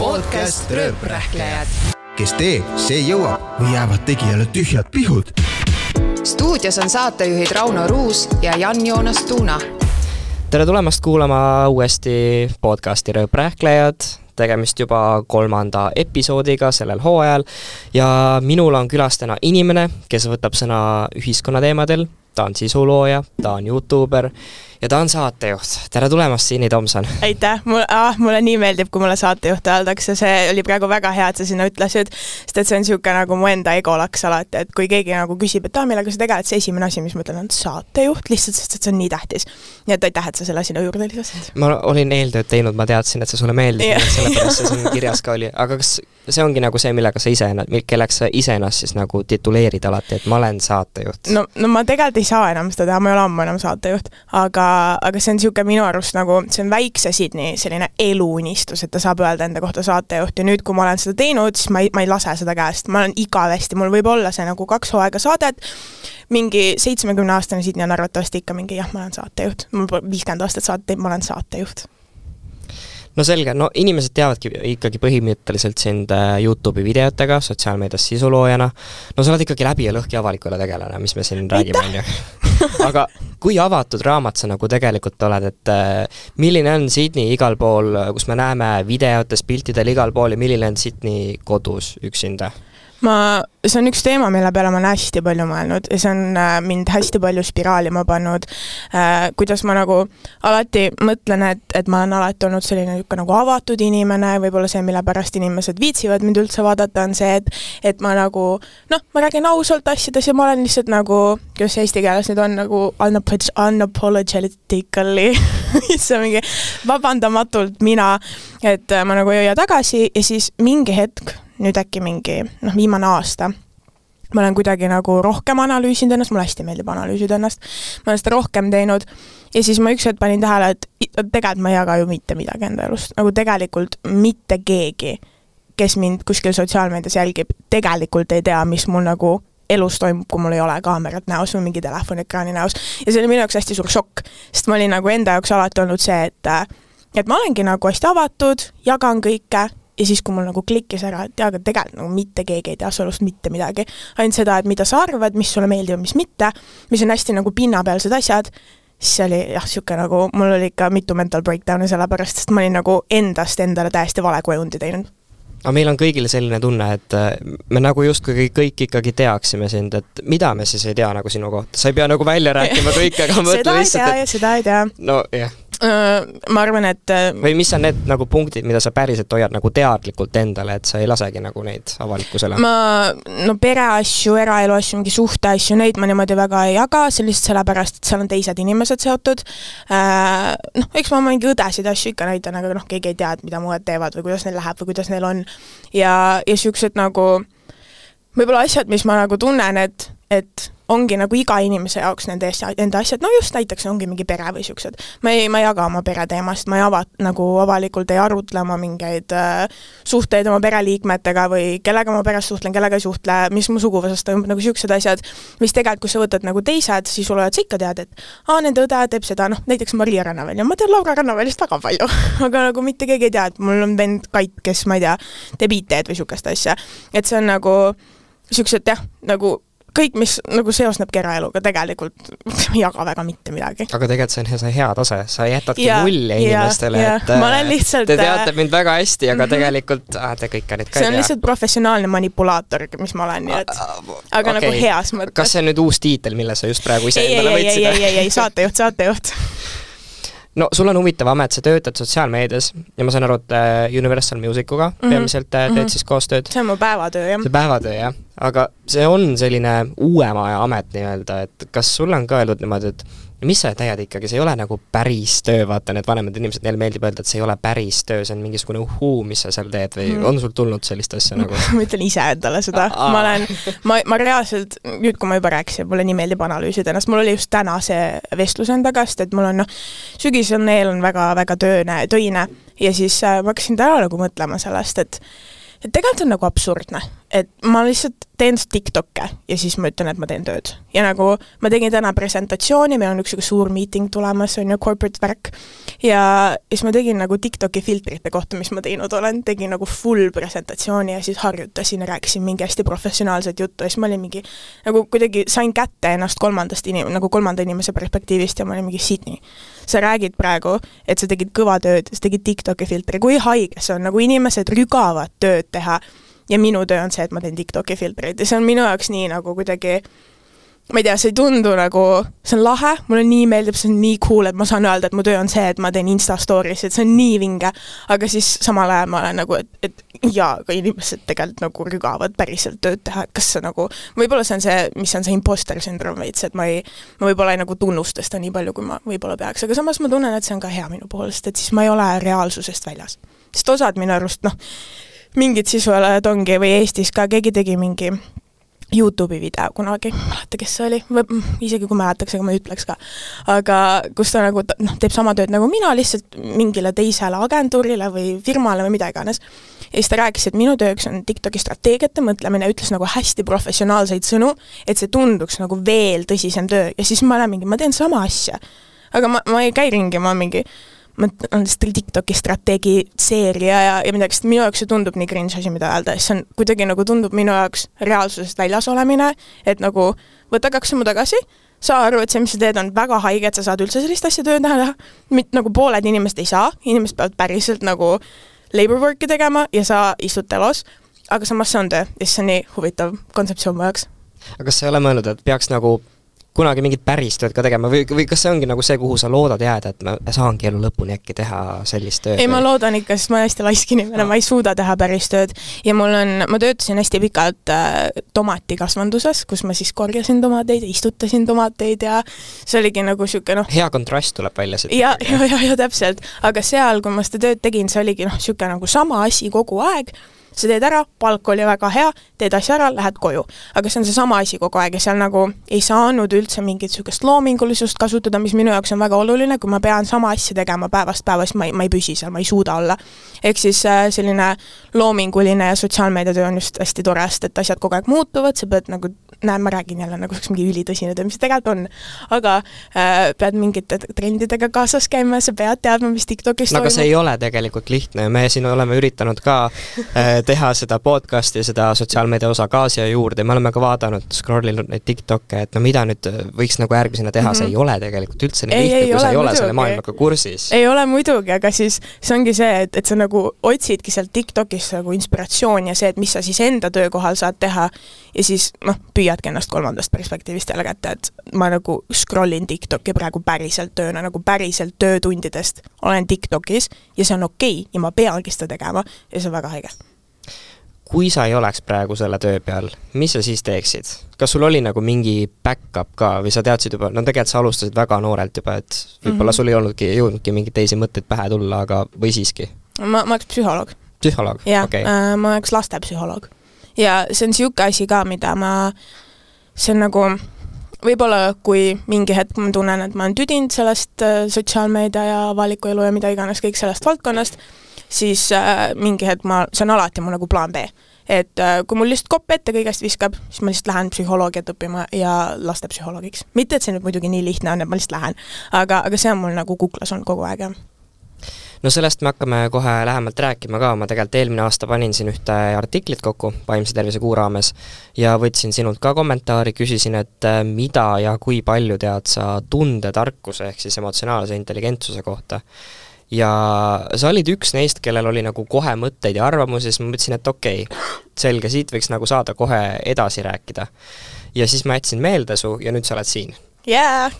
podcast Rööprähklejad. kes teeb, see jõuab või jäävad tegijale tühjad pihud. stuudios on saatejuhid Rauno Ruus ja Jan-Joonas Tuuna. tere tulemast kuulama uuesti podcasti Rööprähklejad, tegemist juba kolmanda episoodiga sellel hooajal ja minul on külas täna inimene, kes võtab sõna ühiskonnateemadel, ta on sisulooja, ta on Youtuber ja ta on saatejuht. tere tulemast, Siini Tomson. aitäh, mul ah,, mulle nii meeldib, kui mulle saatejuht öeldakse, see oli praegu väga hea, et sa sinna ütlesid, sest et see on niisugune nagu mu enda egolaks alati, et kui keegi nagu küsib, et aa, millega sa tegeled, siis esimene asi, mis ma ütlen, on saatejuht, lihtsalt sest et see on nii tähtis. Nii et aitäh, et sa selle sinna juurde lisasid. ma olin eeltööd teinud, ma teadsin, et see sulle meeldib yeah., sellepärast see siin kirjas ka oli, aga kas see ongi nagu see, millega sa ise, kelleks sa iseennast siis nagu tituleerid alati, et ma olen saatejuht? no, no ma tegelikult ei saa enam seda teha, ma ei ole ammu enam saatejuht, aga, aga see on niisugune minu arust nagu, see on väikse Sydney selline eluunistus, et ta saab öelda enda kohta saatejuht ja nüüd, kui ma olen seda teinud, siis ma ei, ma ei lase seda käest, ma olen igavesti, mul võib olla see nagu kaks hooaega saadet, mingi seitsmekümne aastane Sydney on arvatavasti ikka mingi jah, ma olen saatejuht, mul pole viiskümmend aastat teinud, ma olen saatejuht. no selge, no inimesed teavadki ikkagi põhimõtteliselt sind äh, Youtube'i videotega, sotsiaalmeedias sisuloojana, no sa oled ikkagi läbi ja lõhki avalikule tegelane, mis me siin räägime, on ju. aga kui avatud raamat sa nagu tegelikult oled, et äh, milline on Sydney igal pool, kus me näeme videotes, piltidel igal pool ja milline on Sydney kodus üksinda? Ma, see on üks teema, mille peale ma olen hästi palju mõelnud ja see on äh, mind hästi palju spiraalima pannud äh,. kuidas ma nagu alati mõtlen, et, et ma olen alati olnud selline niisugune nagu avatud inimene, võib-olla see, mille pärast inimesed viitsivad mind üldse vaadata, on see, et et ma nagu noh, ma räägin ausalt asjades ja ma olen lihtsalt nagu, kuidas see eesti keeles nüüd on, nagu unapolog- unapologetically see on mingi vabandamatult mina, et äh, ma nagu ei hoia tagasi ja siis mingi hetk nüüd äkki mingi noh, viimane aasta, ma olen kuidagi nagu rohkem analüüsinud ennast, mulle hästi meeldib analüüsida ennast, ma olen seda rohkem teinud. Ja siis ma üks hetk panin tähele, et tegelikult ma ei jaga ju mitte midagi enda elust, nagu tegelikult mitte keegi, kes mind kuskil sotsiaalmeedias jälgib, tegelikult ei tea, mis mul nagu elus toimub, kui mul ei ole kaamerat näos või mingi telefoniekraani näos. ja see oli minu jaoks hästi suur šokk, sest ma olin nagu enda jaoks alati olnud see, et et ma olengi nagu hästi avatud, jagan kõike ja siis, kui mul nagu klikkis ära, et jaa, aga tegelikult nagu mitte keegi ei tea su elust mitte midagi. ainult seda, et mida sa arvad, mis sulle meeldib ja mis mitte, mis on hästi nagu pinnapealsed asjad, siis see oli jah, niisugune nagu, mul oli ikka mitu mental breakdown'i sellepärast, sest ma olin nagu endast endale täiesti vale kujundi teinud. aga meil on kõigil selline tunne, et äh, me nagu justkui kõik ikkagi teaksime sind, et mida me siis ei tea nagu sinu kohta, sa ei pea nagu välja rääkima kõike, aga seda mõtle ei tea lihtsalt, ja seda ei tea. et nojah ma arvan, et äh, või mis on need nagu punktid, mida sa päriselt hoiad nagu teadlikult endale, et sa ei lasegi nagu neid avalikkusele? ma, no pereasju, eraelu asju, mingi suhteasju, neid ma niimoodi väga ei jaga, see lihtsalt sellepärast, et seal on teised inimesed seotud. Noh, eks ma mingi õdesid asju ikka näitan, aga noh, keegi ei tea, et mida mu õed teevad või kuidas neil läheb või kuidas neil on. ja, ja siuksed nagu võib-olla asjad, mis ma nagu tunnen, et, et ongi nagu iga inimese jaoks nende asja, enda asjad, no just näiteks ongi mingi pere või siuksed. ma ei, ma ei jaga oma pereteemasid, ma ei ava-, nagu avalikult ei arutle oma mingeid äh, suhteid oma pereliikmetega või kellega ma peres suhtlen, kellega ei suhtle, mis mu suguvõsas toimub, nagu siuksed asjad, mis tegelikult, kui sa võtad nagu teised, siis sul oled sa ikka tead, et aa, nende õde teeb seda, noh, näiteks Maria Rannaväli ma tean Laura Rannavälist väga palju aga nagu mitte keegi ei tea, et mul on vend Kait, kes ma ei tea, teeb IT-d või siukest asja. et see on nagu siuksed jah, nagu kõik, mis nagu seosneb eraeluga, tegelikult ei jaga väga mitte midagi. aga tegelikult see on see hea tase, sa jätadki Ja, mulje inimestele, et Ma olen lihtsalt, te äh, teate mind väga hästi, aga mhm. tegelikult ah, te kõike nüüd ka see ei on tea. lihtsalt professionaalne manipulaator, mis ma olen, nii et aga nagu heas mõttes. kas see on nüüd uus tiitel, mille sa just praegu ise ei, ei, endale ei, ei, võtsid? ei, ei, ei, saatejuht, saatejuht. no sul on huvitav amet, sa töötad sotsiaalmeedias ja ma saan aru, et äh, Universal Musicuga mm. -hmm. peamiselt äh, teed Mhm. siis koostööd. see on mu päevatöö, jah. see päevatöö, jah. aga see on selline uuema aja amet nii-öelda, et kas sulle on ka öeldud niimoodi, et no mis sa teed ikkagi, see ei ole nagu päris töö, vaata need vanemad inimesed, neile meeldib öelda, et see ei ole päris töö, see on mingisugune uhuu, mis sa seal teed või Mhm. on sul tulnud sellist asja nagu? ma ütlen ise endale seda, ma olen, ma, ma reaalselt, nüüd kui ma juba rääkisin, mulle nii meeldib analüüsida ennast, mul oli just täna see vestlus endaga, sest et mul on noh, sügis on eel on väga-väga tööne, töine. Ja siis äh, ma hakkasin täna nagu mõtlema sellest, et et tegelikult on nagu absurdne, et ma lihtsalt teen TikTok'e ja siis ma ütlen, et ma teen tööd. ja nagu ma tegin täna presentatsiooni, meil on üks sihuke suur miiting tulemas, on ju, corporate värk, ja siis ma tegin nagu TikTok'i filtrite kohta, mis ma teinud olen, tegin nagu full presentatsiooni ja siis harjutasin ja rääkisin mingi hästi professionaalset juttu ja siis ma olin mingi, nagu kuidagi sain kätte ennast kolmandast inim-, nagu kolmanda inimese perspektiivist ja ma olin mingi Sydney. sa räägid praegu, et sa tegid kõva tööd, sa tegid TikTok'i filtri, kui haige see on, nagu inimesed rügavad tööd teha ja minu töö on see, et ma teen TikToki filtreid. Ja see on minu jaoks nii nagu kuidagi ma ei tea, see ei tundu nagu, see on lahe, mulle nii meeldib, see on nii cool, et ma saan öelda, et mu töö on see, et ma teen Insta story'si, et see on nii vinge, aga siis samal ajal ma olen nagu, et, et jaa, aga inimesed tegelikult nagu rügavad päriselt tööd teha, et kas see nagu, võib-olla see on see, mis on see imposter syndrome veits, et ma ei, ma võib-olla ei nagu tunnusta seda nii palju, kui ma võib-olla peaks, aga samas ma tunnen, et see on ka hea minu poolest, et siis ma ei ole reaalsusest väljas. sest osad minu arust noh, mingid sisualajad ongi või Eestis ka, keegi tegi mingi Youtube'i video kunagi, ma ei mäleta, kes see oli, või isegi kui mäletaks, ega ma ei ütleks ka. aga kus ta nagu noh, teeb sama tööd nagu mina, lihtsalt mingile teisele agentuurile või firmale või mida iganes. ja siis ta rääkis, et minu tööks on TikToki strateegiate mõtlemine, ütles nagu hästi professionaalseid sõnu, et see tunduks nagu veel tõsisem töö ja siis ma olen mingi, ma teen sama asja. aga ma, ma ei käi ringi, ma mingi on TikToki strateegi seeria ja, ja midagi, sest minu jaoks see tundub nii cringe asi, mida öelda, see on kuidagi nagu tundub minu jaoks reaalsusest väljas olemine, et nagu võta kaks sammu tagasi, saa aru, et see, mis sa teed, on väga haige, et sa saad üldse sellist asja tööd teha, nagu pooled inimesed ei saa, inimesed peavad päriselt nagu labor work'i tegema ja sa istud telos, aga samas see on töö ja siis see on nii huvitav kontseptsioon mu jaoks. aga kas sa ei ole mõelnud, et peaks nagu kunagi mingit päris tööd ka tegema või, või kas see ongi nagu see, kuhu sa loodad jääda, et ma saangi elu lõpuni äkki teha sellist tööd? ei, ma loodan ikka, sest ma olen hästi laisk inimene no., ma ei suuda teha päris tööd ja mul on, ma töötasin hästi pikalt äh, tomatikasvanduses, kus ma siis korjasin tomateid, istutasin tomateid ja see oligi nagu niisugune noh hea kontrast tuleb välja siit. ja, ja, ja, ja täpselt, aga seal, kui ma seda tööd tegin, see oligi noh, niisugune nagu sama asi kogu aeg sa teed ära, palk oli väga hea, teed asja ära, lähed koju. aga see on seesama asi kogu aeg ja seal nagu ei saanud üldse mingit niisugust loomingulisust kasutada, mis minu jaoks on väga oluline, kui ma pean sama asja tegema päevast päeva, siis ma ei, ma ei püsi seal, ma ei suuda olla. ehk siis äh, selline loominguline ja sotsiaalmeediatöö on just hästi tore, sest et asjad kogu aeg muutuvad, sa pead nagu, näed, ma räägin jälle nagu see oleks mingi ülitõsine töö, mis see tegelikult on, aga äh, pead mingite trendidega kaasas käima, sa pead teadma, mis TikTokis no aga see ei ole tegelikult lihtne ja me siin oleme üritanud ka äh, teha seda podcast'i, seda sotsiaalmeedia osa ka siia juurde, me oleme ka vaadanud, scroll inud neid TikTok'e, et no mida nüüd võiks nagu järgmisena teha mm, -hmm. see ei mhm. ole tegelikult üldse nii lihtne, kui sa ei ole selle maailmaga kursis. ei ole muidugi, aga siis see ongi see, et, et sa nagu otsidki sealt TikTokist nagu inspiratsiooni ja see, et mis sa siis enda töökohal saad teha ja siis noh, püüadki ennast kolmandast perspektiivist jälle kätte, et ma nagu scroll in TikTok'i praegu päriselt tööna, nagu päriselt töötundidest olen TikTokis ja see on okei okay, ja ma peangi seda tegema ja see on väga haige kui sa ei oleks praegu selle töö peal, mis sa siis teeksid? kas sul oli nagu mingi back-up ka või sa teadsid juba, no tegelikult sa alustasid väga noorelt juba, et võib-olla mm -hmm. sul ei olnudki, ei jõudnudki mingeid teisi mõtteid pähe tulla, aga, või siiski? ma, ma oleks psühholoog. psühholoog? jah okay. äh,, ma oleks lastepsühholoog. ja see on niisugune asi ka, mida ma, see on nagu võib-olla kui mingi hetk ma tunnen, et ma olen tüdinud sellest äh, sotsiaalmeedia ja avaliku elu ja mida iganes, kõik sellest valdkonnast, siis äh, mingi hetk ma, see on alati mu nagu plaan B. et äh, kui mul lihtsalt kopp ette kõigest viskab, siis ma lihtsalt lähen psühholoogiat õppima ja lastepsühholoogiks. mitte, et see nüüd muidugi nii lihtne on, et ma lihtsalt lähen, aga, aga see on mul nagu kuklas olnud kogu aeg, jah no sellest me hakkame kohe lähemalt rääkima ka, ma tegelikult eelmine aasta panin siin ühte artiklit kokku vaimse tervise kuu raames ja võtsin sinult ka kommentaari, küsisin, et äh, mida ja kui palju tead sa tundetarkuse ehk siis emotsionaalse intelligentsuse kohta ja sa olid üks neist, kellel oli nagu kohe mõtteid ja arvamusi, siis ma mõtlesin, et okei okay,, selge, siit võiks nagu saada kohe edasi rääkida. ja siis ma jätsin meelde su ja nüüd sa oled siin. jaa,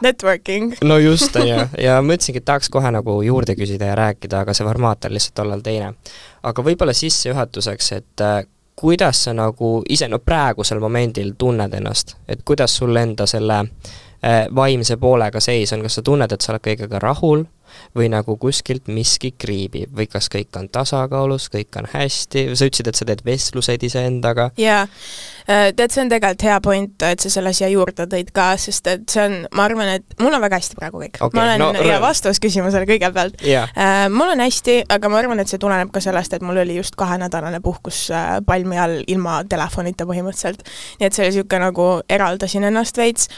networking. no just, on ju, ja mõtlesingi, et tahaks kohe nagu juurde küsida ja rääkida, aga see formaat on lihtsalt tollal teine. aga võib-olla sissejuhatuseks, et äh, kuidas sa nagu ise, no praegusel momendil tunned ennast, et kuidas sul enda selle äh, vaimse poolega seis on, kas sa tunned, et sa oled kõigega rahul või nagu kuskilt miski kriibib või kas kõik on tasakaalus, kõik on hästi, sa ütlesid, et sa teed vestluseid iseendaga. jaa, tead, see on tegelikult hea point, et sa selle siia juurde tõid ka, sest et see on, ma arvan, et mul on väga hästi praegu kõik Okei, ma olen no ja vastus küsimusele kõigepealt Jaa. äh, mul on hästi, aga ma arvan, et see tuleneb ka sellest, et mul oli just kahenädalane puhkus äh, palmi all ilma telefonita põhimõtteliselt. nii et see oli niisugune nagu eraldasin ennast veits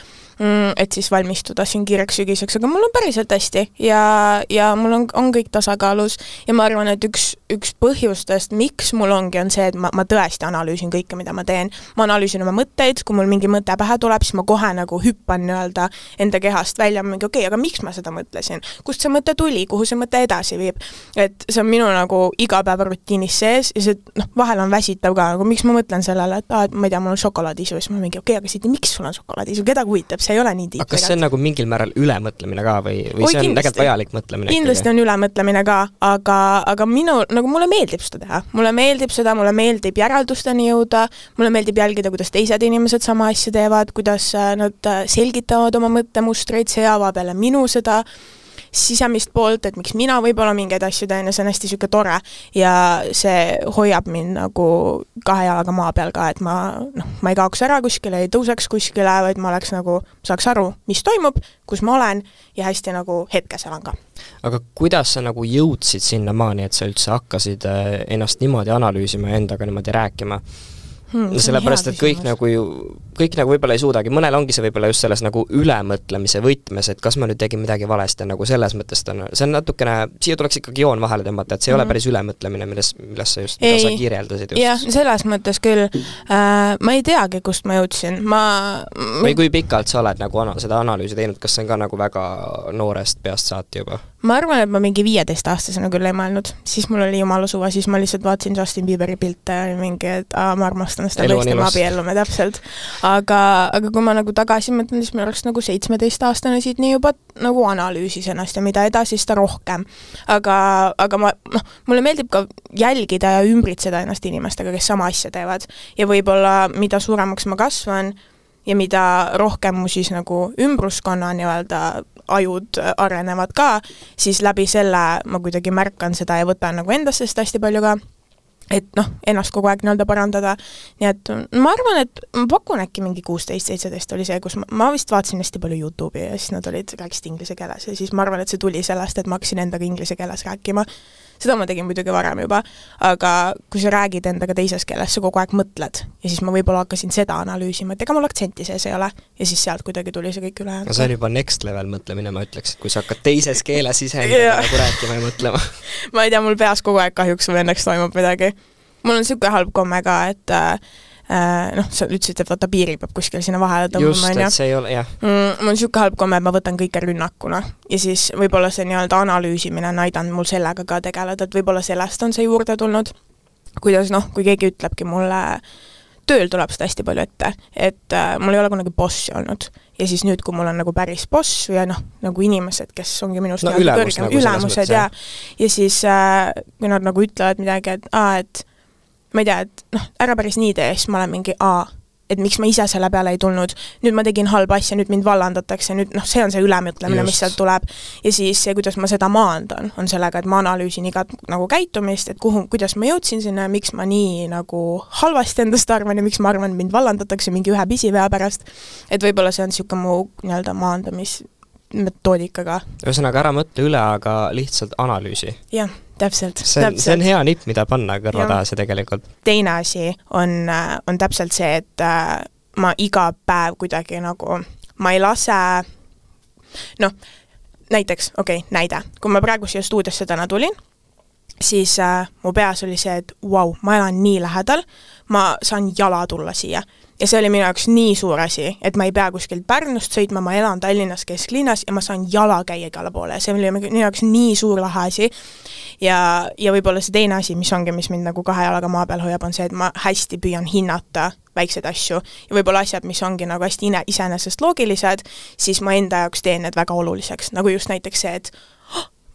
et siis valmistuda siin kiireks sügiseks, aga mul on päriselt hästi ja, ja mul on, on kõik tasakaalus. Ja ma arvan, et üks, üks põhjustest, miks mul ongi, on see, et ma, ma tõesti analüüsin kõike, mida ma teen. ma analüüsin oma mõtteid, kui mul mingi mõte pähe tuleb, siis ma kohe nagu hüppan nii-öelda enda kehast välja, mingi okei okay,, aga miks ma seda mõtlesin, kust see mõte tuli, kuhu see mõte edasi viib. et see on minu nagu igapäevarutiinis sees ja see noh, vahel on väsitav ka, nagu miks ma mõtlen sellele, et aa, et ma ei tea, mul on šokolaadiisu. Ja siis ma mingi okei okay,, aga Siti, miks sul on šokolaadiisu, keda huvitab, see ei ole nii tiip aga kas see on nagu mingil määral ülemõtlemine ka või, või Oi, see on tegelikult vajalik mõtlemine kindlasti on ülemõtlemine ka, aga, aga minu, nagu mulle meeldib seda teha. mulle meeldib seda, mulle meeldib järeldusteni jõuda, mulle meeldib jälgida, kuidas teised inimesed sama asja teevad, kuidas äh, nad äh, selgitavad oma mõttemustreid, see avab jälle minu seda sisemist poolt, et miks mina võib-olla mingeid asju teen ja see on hästi niisugune tore. ja see hoiab mind nagu kahe jalaga maa peal ka, et ma noh, ma ei kaoks ära kuskile, ei tõuseks kuskile, vaid ma oleks nagu, saaks aru, mis toimub, kus ma olen ja hästi nagu hetkes elan ka aga kuidas sa nagu jõudsid sinnamaani, et sa üldse hakkasid äh, ennast niimoodi analüüsima ja endaga niimoodi rääkima? Hmm, sellepärast, et kõik nagu ju, kõik nagu võib-olla ei suudagi, mõnel ongi see võib-olla just selles nagu ülemõtlemise võtmes, et kas ma nüüd tegin midagi valesti, nagu selles mõttes ta on, see on natukene, siia tuleks ikkagi joon vahele tõmmata, et see ei mm -hmm. ole Mhm. päris ülemõtlemine, milles, milles sa just, mida sa Ei. kirjeldasid jah, just. selles mõttes küll äh, ma ei teagi, kust ma jõudsin, ma või kui pikalt sa oled nagu ana-, seda analüüsi teinud, kas see on ka nagu väga noorest peast saati juba? ma arvan, et ma mingi viieteistaastasena küll ei mõelnud, siis mul oli jumala suva, siis ma lihtsalt vaatasin Justin Bieberi pilte ja mingi, et aa, ma armastan me ilus. abiellume täpselt. aga, aga kui ma nagu tagasi mõtlen, siis minu arust nagu seitsmeteistaastane Sydney juba nagu analüüsis ennast ja mida edasi, seda rohkem. aga, aga ma, noh, mulle meeldib ka jälgida ja ümbritseda ennast inimestega, kes sama asja teevad. ja võib-olla mida suuremaks ma kasvan, ja mida rohkem mu siis nagu ümbruskonna nii-öelda ajud arenevad ka, siis läbi selle ma kuidagi märkan seda ja võtan nagu endasse seda hästi palju ka, et noh, ennast kogu aeg nii-öelda parandada, nii et ma arvan, et ma pakun äkki mingi kuusteist, seitseteist oli see, kus ma, ma vist vaatasin hästi palju Youtube'i ja siis nad olid, rääkisid inglise keeles ja siis ma arvan, et see tuli sellest, et ma hakkasin endaga inglise keeles rääkima. Seda ma tegin muidugi varem juba, aga kui sa räägid endaga teises keeles, sa kogu aeg mõtled ja siis ma võib-olla hakkasin seda analüüsima, et ega mul aktsenti sees ei ole ja siis sealt kuidagi tuli see kõik ülejäänud no see on juba next level mõtlemine, ma ütleks, et kui sa hakkad teises keeles iseendaga nagu rääkima ja mõtlema. ma ei tea, mul peas kogu aeg kahjuks või õnneks toimub midagi. mul on niisugune halb komme ka, et äh, noh, sa ütlesid, et vaata, piiri peab kuskil sinna vahele tõmbama, on ju et see ei ole, jah. mm, mul on niisugune halb komme, et ma võtan kõike rünnakuna. Ja siis võib-olla see nii-öelda analüüsimine on aidanud mul sellega ka tegeleda, et võib-olla sellest on see juurde tulnud. kuidas noh, kui keegi ütlebki mulle, tööl tuleb seda hästi palju ette, et äh, mul ei ole kunagi bossi olnud. Ja siis nüüd, kui mul on nagu päris boss ja noh, nagu inimesed, kes ongi minust No ülemus kõrgem- nagu ülemused ja ja siis äh, kui nad nagu ütlevad midagi, et aa, et ma ei tea, et noh, ära päris nii tee, siis ma olen mingi aa, et miks ma ise selle peale ei tulnud, nüüd ma tegin halba asja, nüüd mind vallandatakse, nüüd noh, see on see ülemõtlemine, mis sealt tuleb. ja siis see, kuidas ma seda maandan, on sellega, et ma analüüsin igat nagu käitumist, et kuhu, kuidas ma jõudsin sinna ja miks ma nii nagu halvasti endast arvan ja miks ma arvan, et mind vallandatakse mingi ühe pisivea pärast. et võib-olla see on niisugune mu nii-öelda maandamismetoodika ka. ühesõnaga, ära mõtle üle, aga lihtsalt analüüsi. jah, täpselt. see on, see on hea nipp, mida panna kõrva taha, see tegelikult. teine asi on, on täpselt see, et äh, ma iga päev kuidagi nagu, ma ei lase noh, näiteks, okei okay,, näide, kui ma praegu siia stuudiosse täna tulin, siis äh, mu peas oli see, et vau wow,, ma elan nii lähedal, ma saan jala tulla siia. Ja see oli minu jaoks nii suur asi, et ma ei pea kuskilt Pärnust sõitma, ma elan Tallinnas kesklinnas ja ma saan jala käia igale poole. See oli minu jaoks nii suur lahe asi. ja, ja võib-olla see teine asi, mis ongi, mis mind nagu kahe jalaga maa peal hoiab, on see, et ma hästi püüan hinnata väikseid asju. Ja võib-olla asjad, mis ongi nagu hästi ine-, iseenesest loogilised, siis ma enda jaoks teen need väga oluliseks, nagu just näiteks see, et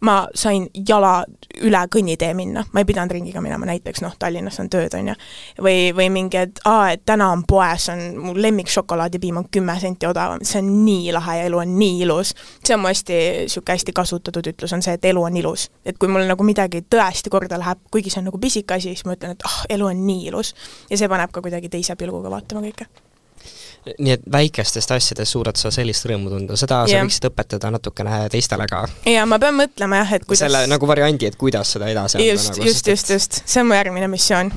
ma sain jala üle kõnnitee minna, ma ei pidanud ringiga minema, näiteks noh, Tallinnas on tööd, on ju. või, või mingi, et aa, et täna on poes, on mu lemmik šokolaadipiim on kümme senti odavam, see on nii lahe ja elu on nii ilus. see on mu hästi, niisugune hästi kasutatud ütlus on see, et elu on ilus. et kui mul nagu midagi tõesti korda läheb, kuigi see on nagu pisike asi, siis ma ütlen, et ah oh,, elu on nii ilus. ja see paneb ka kuidagi teise pilguga vaatama kõike nii et väikestest asjadest suudad sa sellist rõõmu tunda, seda yeah. sa võiksid õpetada natukene teistele ka. jaa, ma pean mõtlema jah, et kuidas selle nagu variandi, et kuidas seda edasi anda just nagu,, just, just, just, see on mu järgmine missioon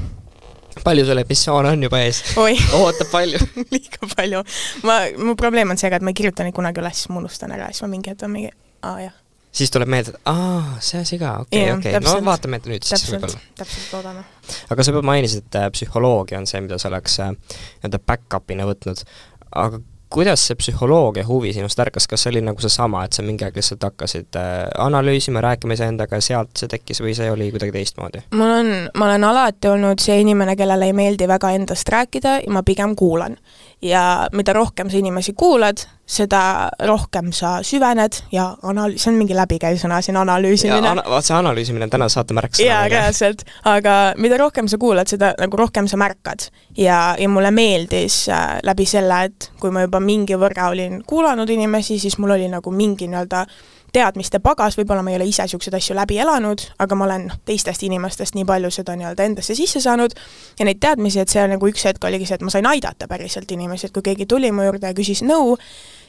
palju sul neid missioone on juba ees? ootab palju liiga palju. ma, mu probleem on see ka, et ma ei kirjuta neid kunagi üles, ma unustan ära siis ma mingi hetk olen mingi, aa jah siis tuleb meelde, et aa, see asi ka, okei okei no vaatame nüüd siis võib-olla. täpselt, loodame. aga sa juba mainisid, et äh, psühholoogia on see, mida sa oleks äh, nii-öelda back-up'ina võtnud, aga kuidas see psühholoogia huvi sinust ärkas, kas see oli nagu seesama, et sa mingi aeg lihtsalt hakkasid äh, analüüsima, rääkima iseendaga ja sealt see tekkis või see oli kuidagi teistmoodi? mul on, ma olen alati olnud see inimene, kellele ei meeldi väga endast rääkida ja ma pigem kuulan ja mida rohkem sa inimesi kuulad, seda rohkem sa süvened ja anal-, see on mingi läbikäiv sõna siin, analüüsimine. Ana-, vaat see analüüsimine on täna saate märksõna. jaa, reaalselt, aga mida rohkem sa kuulad, seda nagu rohkem sa märkad. ja, ja mulle meeldis äh, läbi selle, et kui ma juba mingi võrra olin kuulanud inimesi, siis mul oli nagu mingi nii-öelda teadmiste pagas, võib-olla ma ei ole ise niisuguseid asju läbi elanud, aga ma olen noh, teistest inimestest nii palju seda nii-öelda endasse sisse saanud ja neid teadmisi, et see nagu üks hetk oligi see, et ma sain aidata päriselt inimesi, et kui keegi tuli mu juurde ja küsis nõu,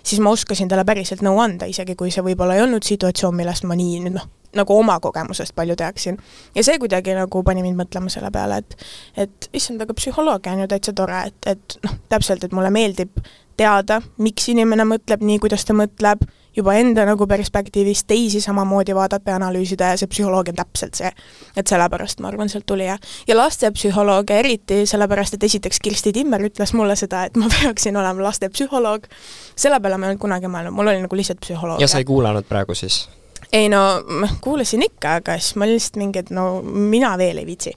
siis ma oskasin talle päriselt nõu anda, isegi kui see võib-olla ei olnud situatsioon, millest ma nii nüüd noh, nagu oma kogemusest palju teaksin. ja see kuidagi nagu pani mind mõtlema selle peale, et et issand, aga psühholoogia on ju täitsa tore, et, et noh, täpselt, et mulle meeldib teada, miks inimene mõtleb nii, kuidas ta mõtleb, juba enda nagu perspektiivist teisi samamoodi vaadata ja analüüsida ja see psühholoogia on täpselt see. et sellepärast ma arvan, sealt tuli ja, ja lastepsühholoogia eriti sellepärast, et esiteks Kirsti Timmer ütles mulle seda, et ma peaksin olema lastepsühholoog, selle peale ma ei olnud kunagi mõelnud, mul oli nagu lihtsalt psühholoogia. ja sa ei kuulanud praegu siis? ei no, kuulasin ikka, aga siis ma lihtsalt mingi, et no mina veel ei viitsi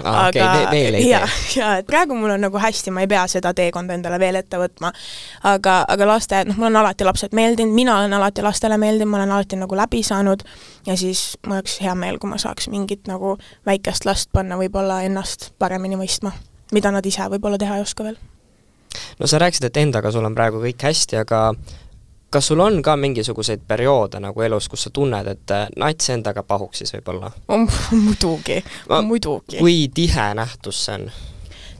ah, aga okay, veel ei tee? jaa, jaa, et praegu mul on nagu hästi, ma ei pea seda teekonda endale veel ette võtma. aga, aga laste, noh, mul on alati lapsed meeldinud, mina olen alati lastele meeldinud, ma olen alati nagu läbi saanud ja siis mul oleks hea meel, kui ma saaks mingit nagu väikest last panna võib-olla ennast paremini mõistma, mida nad ise võib-olla teha ei oska veel. no sa rääkisid, et endaga sul on praegu kõik hästi, aga kas sul on ka mingisuguseid perioode nagu elus, kus sa tunned, et äh, nats endaga pahuksis võib-olla? muidugi, muidugi. kui tihe nähtus see on?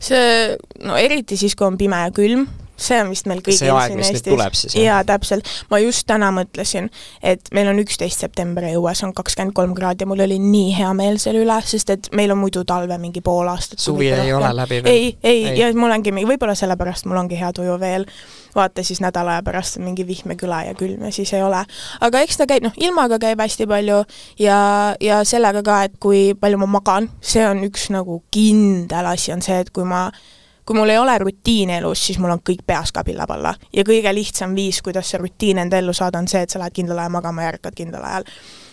see, no eriti siis, kui on pime ja külm, see on vist meil kõigil see aeg, mis nüüd tuleb siis, jaa, täpselt. ma just täna mõtlesin, et meil on üksteist september ja õues on kakskümmend kolm kraadi, mul oli nii hea meel selle üle, sest et meil on muidu talve mingi pool aastat. suvi ei rohkem. ole läbi veel? ei, ei, ei., ja mul ongi, võib-olla sellepärast mul ongi hea tuju veel. vaata siis nädala aja pärast on mingi vihmeküla ja külm ja siis ei ole. aga eks ta käib, noh, ilmaga käib hästi palju ja, ja sellega ka, et kui palju ma magan, see on üks nagu kindel asi, on see, et kui ma kui mul ei ole rutiini elus, siis mul on kõik peas kabilla palla. ja kõige lihtsam viis, kuidas see rutiin enda ellu saada, on see, et sa lähed kindlal ajal magama ja ärkad kindlal ajal.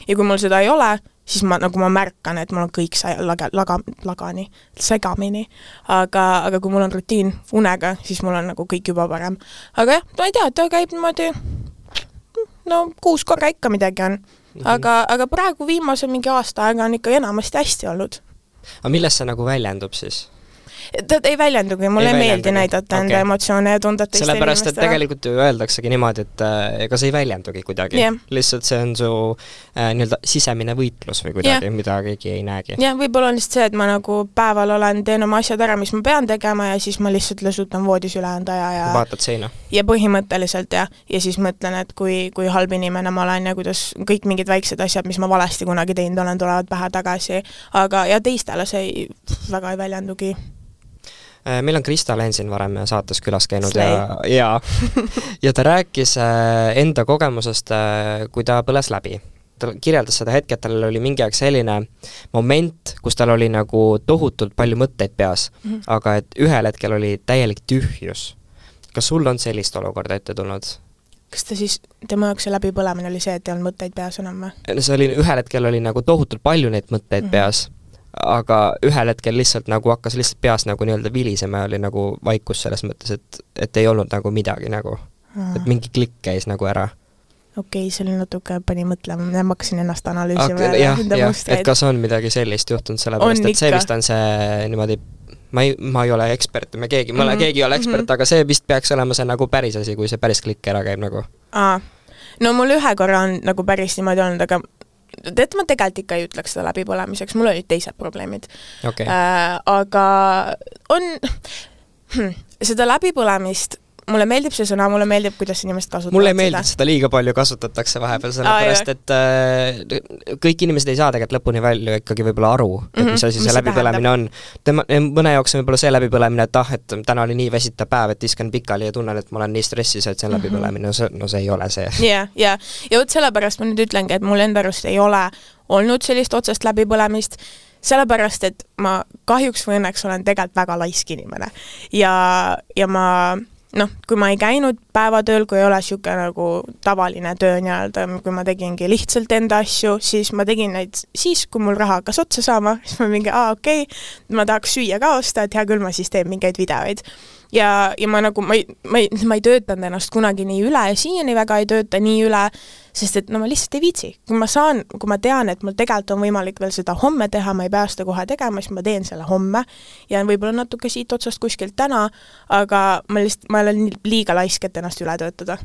ja kui mul seda ei ole, siis ma, nagu ma märkan, et mul on kõik sa-, laga, laga, lagani, segamini. aga, aga kui mul on rutiin unega, siis mul on nagu kõik juba parem. aga jah, ma ei tea, ta käib niimoodi no kuus korra ikka midagi on. Mhm. aga, aga praegu viimase mingi aasta aega on ikka enamasti hästi olnud. aga milles see nagu väljendub siis? Ta ei väljendugi, mulle ei, ei meeldi näidata okay. enda emotsioone ja tundeid teistele sellepärast, et tegelikult ju öeldaksegi niimoodi, et äh, ega see ei väljendugi kuidagi yeah.. lihtsalt see on su äh, nii-öelda sisemine võitlus või kuidagi yeah., mida keegi ei näegi. jah, võib-olla on lihtsalt see, et ma nagu päeval olen, teen oma asjad ära, mis ma pean tegema ja siis ma lihtsalt lõsutan voodis ülejäänud aja ja vaatad seina? ja põhimõtteliselt jah, ja siis mõtlen, et kui, kui halb inimene ma olen ja kuidas kõik mingid väiksed asjad, mis ma valesti kunagi teinud olen, tulevad pähe tagasi, aga, ja teistele see ei, väga ei väljendugi meil on Krista Len siin varem saates külas käinud Slay. ja, ja ja ta rääkis äh, enda kogemusest, äh, kui ta põles läbi. ta kirjeldas seda hetke, et tal oli mingi aeg selline moment, kus tal oli nagu tohutult palju mõtteid peas mm, -hmm. aga et ühel hetkel oli täielik tühjus. kas sul on sellist olukorda ette tulnud? kas ta siis, tema jaoks see läbipõlemine oli see, et ei olnud mõtteid peas enam või? no see oli, ühel hetkel oli nagu tohutult palju neid mõtteid mm -hmm. peas aga ühel hetkel lihtsalt nagu hakkas lihtsalt peas nagu nii-öelda vilisema ja oli nagu vaikus selles mõttes, et, et ei olnud nagu midagi nagu. et mingi klikk käis nagu ära. okei okay,, see oli natuke, pani mõtlema, ma hakkasin ennast analüüsima okay,. jah, jah, et kas on midagi sellist juhtunud, sellepärast et see vist on see niimoodi ma ei, ma ei ole ekspert, me keegi, ma mm -hmm. keegi ei ole ekspert mm, -hmm. aga see vist peaks olema see nagu päris asi, kui see päris klikk ära käib nagu. aa, no mul ühe korra on nagu päris niimoodi olnud, aga tead, ma tegelikult ikka ei ütleks seda läbipõlemiseks, mul olid teised probleemid. Okay.. Äh, aga on hm,, seda läbipõlemist mulle meeldib see sõna, mulle meeldib, kuidas inimesed kasutavad mulle ei meeldi, et seda liiga palju kasutatakse vahepeal, sellepärast et äh, kõik inimesed ei saa tegelikult lõpuni välja ikkagi võib-olla aru mm, -hmm, et mis asi see läbipõlemine on. tema, mõne jaoks on võib-olla see läbipõlemine, et ah, et täna oli nii väsitav päev, et iskan pikali ja tunnen, et ma olen nii stressis, et see on mm -hmm. läbipõlemine, no see, no see ei ole see. jah, ja, ja vot sellepärast ma nüüd ütlengi, et mul enda arust ei ole olnud sellist otsest läbipõlemist, sellepärast et ma kahjuks või õnneks olen tegelikult väga laisk inimene. ja, ja ma noh, kui ma ei käinud päevatööl, kui ei ole niisugune nagu tavaline töö nii-öelda, kui ma tegingi lihtsalt enda asju, siis ma tegin neid siis, kui mul raha hakkas otsa saama, siis ma mingi, aa okei okay,, ma tahaks süüa ka osta, et hea küll, ma siis teen mingeid videoid. Ja, ja ma nagu, ma ei, ma ei, ma ei töötanud ennast kunagi nii üle ja siiani väga ei tööta nii üle, sest et no ma lihtsalt ei viitsi. kui ma saan, kui ma tean, et mul tegelikult on võimalik veel seda homme teha, ma ei pea seda kohe tegema, siis ma teen selle homme. jään võib-olla natuke siit otsast kuskilt täna, aga ma lihtsalt, ma olen liiga laisk, et ennast üle töötada.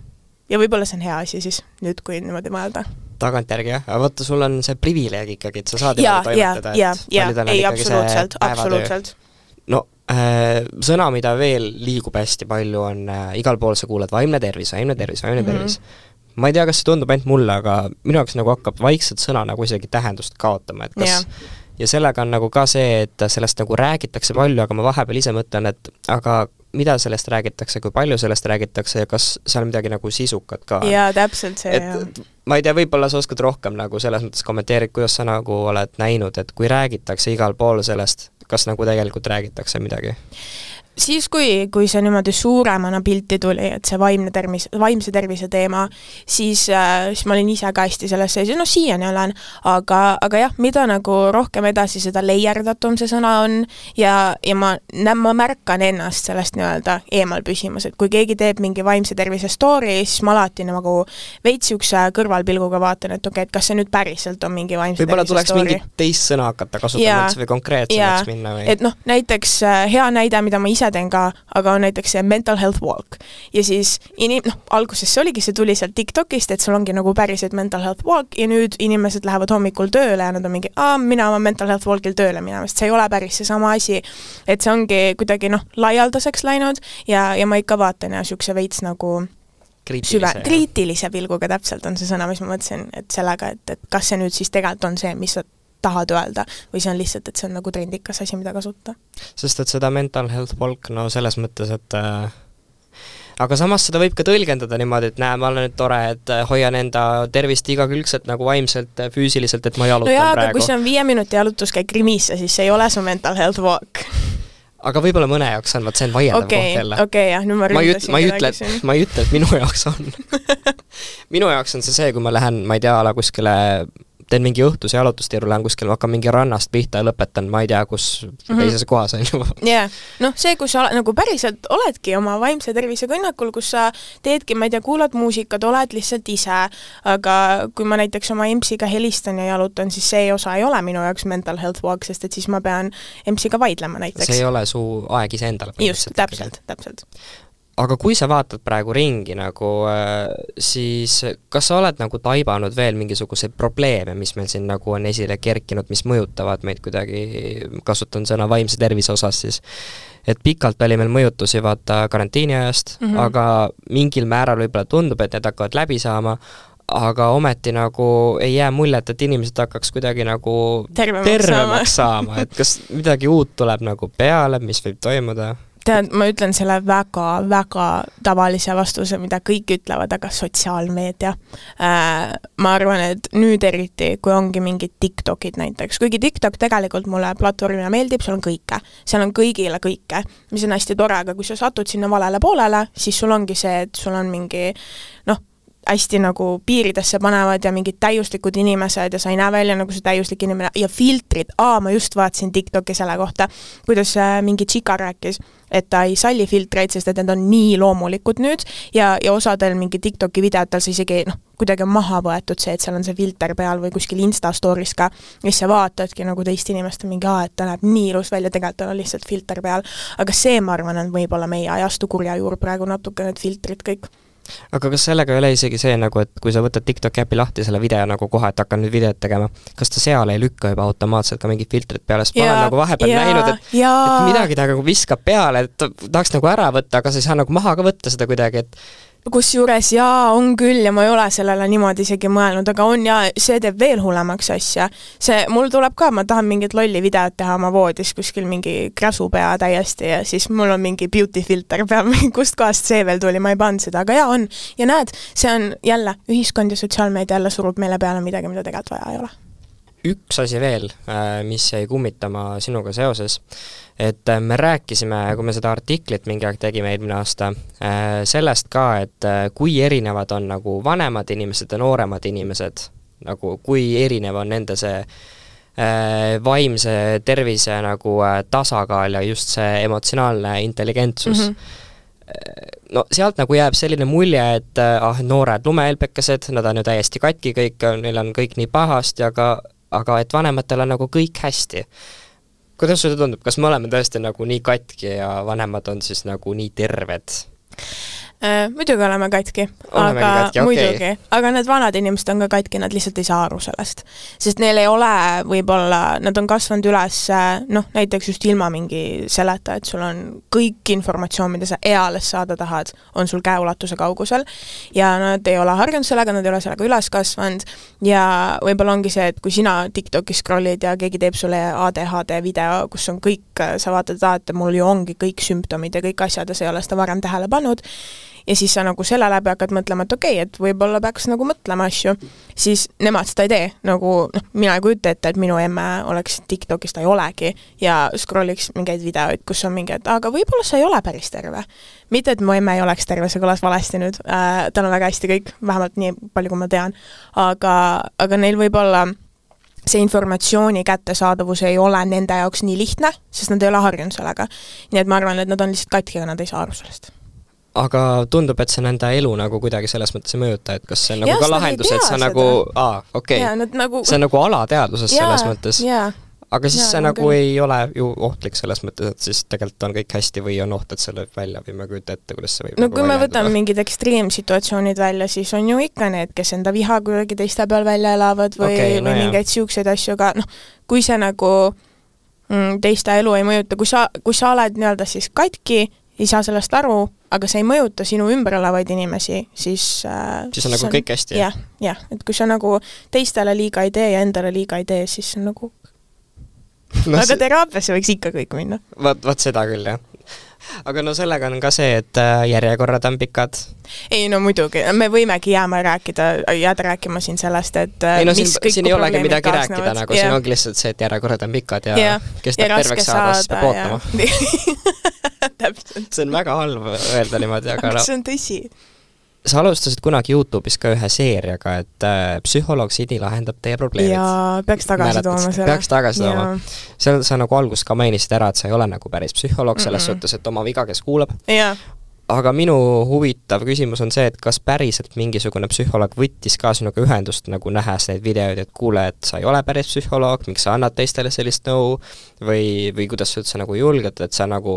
ja võib-olla see on hea asi siis, nüüd kui niimoodi mõelda tagantjärgi jah, aga vaata, sul on see privileeg ikkagi, et sa saad ja, toimetada, et ja, ja, ei, absoluutselt, absoluutselt no äh, sõna, mida veel liigub hästi palju, on äh, igal pool sa kuuled vaimne tervis, vaimne tervis, vaimne mm -hmm. tervis. Ma ei tea, kas see tundub ainult mulle, aga minu jaoks nagu hakkab vaikselt sõna nagu isegi tähendust kaotama, et kas yeah. ja sellega on nagu ka see, et sellest nagu räägitakse palju, aga ma vahepeal ise mõtlen, et aga mida sellest räägitakse, kui palju sellest räägitakse ja kas seal midagi nagu sisukat ka on? jaa, täpselt see, jah. ma ei tea, võib-olla sa oskad rohkem nagu selles mõttes kommenteerida, kuidas sa nagu oled näinud, et kui räägitakse igal pool sellest, kas nagu tegelikult räägitakse midagi? Siis, kui, kui see niimoodi suuremana pilti tuli, et see vaimne tervis, vaimse tervise teema, siis äh,, siis ma olin ise ka hästi selles sees ja noh, siiani olen, aga, aga jah, mida nagu rohkem edasi, seda leierdatum see sõna on ja, ja ma, ma märkan ennast sellest nii-öelda eemal püsimas, et kui keegi teeb mingi vaimse tervise story, siis ma alati nagu veits niisuguse kõrvalpilguga vaatan, et okei okay,, et kas see nüüd päriselt on mingi vaimse võib-olla tuleks story. mingit teist sõna hakata kasutama üldse või konkreetsemaks minna või? et noh, näiteks äh, hea näide, mida ma ise ise teen ka, aga on näiteks see mental health walk. ja siis inim-, noh, alguses see oligi, see tuli sealt TikTokist, et sul ongi nagu päriselt mental health walk ja nüüd inimesed lähevad hommikul tööle ja nad on mingi, aa, mina oma mental health walk'il tööle minema, sest see ei ole päris seesama asi. et see ongi kuidagi noh, laialdaseks läinud ja, ja ma ikka vaatan ja niisuguse veits nagu süve, kriitilise pilguga täpselt on see sõna, mis ma mõtlesin, et sellega, et, et kas see nüüd siis tegelikult on see, mis sa tahad öelda või see on lihtsalt, et see on nagu trendikas asi, mida kasutada. sest et seda mental health walk, no selles mõttes, et äh, aga samas seda võib ka tõlgendada niimoodi, et näe, ma olen nüüd tore, et äh, hoian enda tervist igakülgselt nagu vaimselt, äh, füüsiliselt, et ma jalutan no jaa, praegu. aga kui see on viie minuti jalutuskäik Rimisse, siis see ei ole su mental health walk aga võib-olla mõne jaoks on, vot see on vaieldav okay, koht jälle. okei okay,, jah, nüüd ma ründasin ma ei ütle, ma ei ütle, et minu jaoks on minu jaoks on see see, kui ma lähen, ma ei tea, a la kuskile teen mingi õhtuse jalutustiiru, lähen kuskil, hakkan mingi rannast pihta ja lõpetan ma ei tea, kus mm -hmm. teises kohas, on ju. jaa, noh, see, kus sa nagu päriselt oledki oma vaimse tervise kõnnakul, kus sa teedki, ma ei tea, kuulad muusikat, oled lihtsalt ise, aga kui ma näiteks oma EMS-iga helistan ja jalutan, siis see osa ei ole minu jaoks mental health walk, sest et siis ma pean EMS-iga vaidlema näiteks. see ei ole su aeg iseendale. just, täpselt, täpselt aga kui sa vaatad praegu ringi nagu, äh, siis kas sa oled nagu taibanud veel mingisuguseid probleeme, mis meil siin nagu on esile kerkinud, mis mõjutavad meid kuidagi, kasutan sõna vaimse tervise osas siis, et pikalt oli meil mõjutusi vaata karantiini ajast mm, -hmm. aga mingil määral võib-olla tundub, et need hakkavad läbi saama, aga ometi nagu ei jää muljet, et inimesed hakkaks kuidagi nagu tervemaks, tervemaks saama, saama., et kas midagi uut tuleb nagu peale, mis võib toimuda? Tead, ma ütlen selle väga-väga tavalise vastuse, mida kõik ütlevad, aga sotsiaalmeedia äh,. ma arvan, et nüüd eriti, kui ongi mingid TikTokid näiteks, kuigi TikTok tegelikult mulle platvormina meeldib, seal on kõike. seal on kõigile kõike, mis on hästi tore, aga kui sa satud sinna valele poolele, siis sul ongi see, et sul on mingi noh, hästi nagu piiridesse panevad ja mingid täiuslikud inimesed ja sa ei näe välja nagu see täiuslik inimene ja filtrid, aa, ma just vaatasin TikToki selle kohta, kuidas äh, mingi tšika rääkis, et ta ei salli filtreid, sest et need on nii loomulikud nüüd ja, ja osadel mingi TikToki videotel see isegi noh, kuidagi on maha võetud see, et seal on see filter peal või kuskil Insta story's ka, siis sa vaatadki nagu teist inimest, mingi aa, et ta näeb nii ilus välja, tegelikult tal on lihtsalt filter peal. aga see, ma arvan, on võib-olla meie ajastu kurja juur praegu natuke, need filtrid kõik aga kas sellega ei ole isegi see nagu, et kui sa võtad TikToki äpi lahti selle video nagu kohe, et hakkan nüüd videot tegema, kas ta seal ei lükka juba automaatselt ka mingid filtrid peale, sest ma olen nagu vahepeal ja, näinud, et et midagi ta nagu viskab peale, et tahaks nagu ära võtta, aga sa ei saa nagu maha ka võtta seda kuidagi, et kusjuures jaa, on küll ja ma ei ole sellele niimoodi isegi mõelnud, aga on jaa, see teeb veel hullemaks asja. see, mul tuleb ka, ma tahan mingit lolli videot teha oma voodis, kuskil mingi kräsupea täiesti ja siis mul on mingi beauty filter peal, kustkohast see veel tuli, ma ei pannud seda, aga jaa, on. ja näed, see on jälle, ühiskond ja sotsiaalmeedia jälle surub meile peale midagi, mida tegelikult vaja ei ole üks asi veel, äh, mis jäi kummitama sinuga seoses, et äh, me rääkisime, kui me seda artiklit mingi aeg tegime eelmine aasta, äh, sellest ka, et kui erinevad on nagu vanemad inimesed ja nooremad inimesed, nagu kui erinev on nende see vaimse tervise nagu tasakaal ja just see emotsionaalne intelligentsus mm. -hmm. no sealt nagu jääb selline mulje, et ah, noored lumehelbekesed, nad on ju täiesti katki kõik, neil on kõik nii pahasti, aga aga et vanematel on nagu kõik hästi. kuidas sulle tundub, kas me oleme tõesti nagu nii katki ja vanemad on siis nagu nii terved? Äh, muidugi oleme katki, aga katki, okay. muidugi, aga need vanad inimesed on ka katki, nad lihtsalt ei saa aru sellest. sest neil ei ole võib-olla, nad on kasvanud üles noh, näiteks just ilma mingi selleta, et sul on kõik informatsioon, mida sa eales saada tahad, on sul käeulatuse kaugusel ja nad ei ole harjunud sellega, nad ei ole sellega üles kasvanud ja võib-olla ongi see, et kui sina TikTokis scroll'id ja keegi teeb sulle ADHD video, kus on kõik, sa vaatad, aa, et mul ju ongi kõik sümptomid ja kõik asjad ja sa ei ole seda varem tähele pannud, ja siis sa nagu selle läbi hakkad mõtlema, et okei okay,, et võib-olla peaks nagu mõtlema asju, siis nemad seda ei tee, nagu noh, mina ei kujuta ette, et minu emme oleks TikTokis, ta ei olegi, ja scroll'iks mingeid videoid, kus on mingi, et aga võib-olla sa ei ole päris terve. mitte, et mu emme ei oleks terve, see kõlas valesti nüüd äh,, tal on väga hästi kõik, vähemalt nii palju, kui ma tean, aga, aga neil võib olla see informatsiooni kättesaadavus ei ole nende jaoks nii lihtne, sest nad ei ole harjunud sellega. nii et ma arvan, et nad on lihtsalt katki, aga nad ei saa aru sellest aga tundub, et see nende elu nagu kuidagi selles mõttes ei mõjuta, et kas see on nagu ja, ka lahendus, et sa nagu, aa, okei okay., nagu... see on nagu alateadvuses ja, selles mõttes. aga siis ja, see nagu küll. ei ole ju ohtlik selles mõttes, et siis tegelikult on kõik hästi või on oht, et see lööb välja või ma ei kujuta ette, kuidas see võib no nagu kui me võtame mingid ekstreemsituatsioonid välja, siis on ju ikka need, kes enda viha kuidagi teiste peal välja elavad või okay,, no või jah. mingeid niisuguseid asju, aga noh, kui see nagu mm, teiste elu ei mõjuta, kui sa, kui sa oled nii-öelda siis katki ei saa sellest aru, aga see ei mõjuta sinu ümber olevaid inimesi, siis äh, siis on nagu on, kõik hästi? jah, jah, et kui sa nagu teistele liiga ei tee ja endale liiga ei tee, siis see on nagu no, aga teraapiasse võiks ikka kõik minna. vot, vot seda küll, jah aga no sellega on ka see, et äh, järjekorrad on pikad. ei no muidugi, me võimegi jääma rääkida, jääda rääkima siin sellest, et äh, ei no siin, siin ei olegi midagi kaasnevad. rääkida nagu, siin ongi lihtsalt see, et järjekorrad on pikad ja, ja kestab ja terveks saada, siis peab ootama täpselt. see on väga halb öelda niimoodi, aga no see on tõsi. Sa alustasid kunagi Youtube'is ka ühe seeriaga, et äh, psühholoog Sidi lahendab teie probleemid. jaa, peaks tagasi Mäletad, tooma selle. peaks tagasi tooma. seal sa nagu alguses ka mainisid ära, et sa ei ole nagu päris psühholoog selles mm -mm. suhtes, et oma viga, kes kuulab. aga minu huvitav küsimus on see, et kas päriselt mingisugune psühholoog võttis ka sinuga ühendust, nagu nähes neid videoid, et kuule, et sa ei ole päris psühholoog, miks sa annad teistele sellist nõu või, või kuidas sa üldse nagu julged, et sa nagu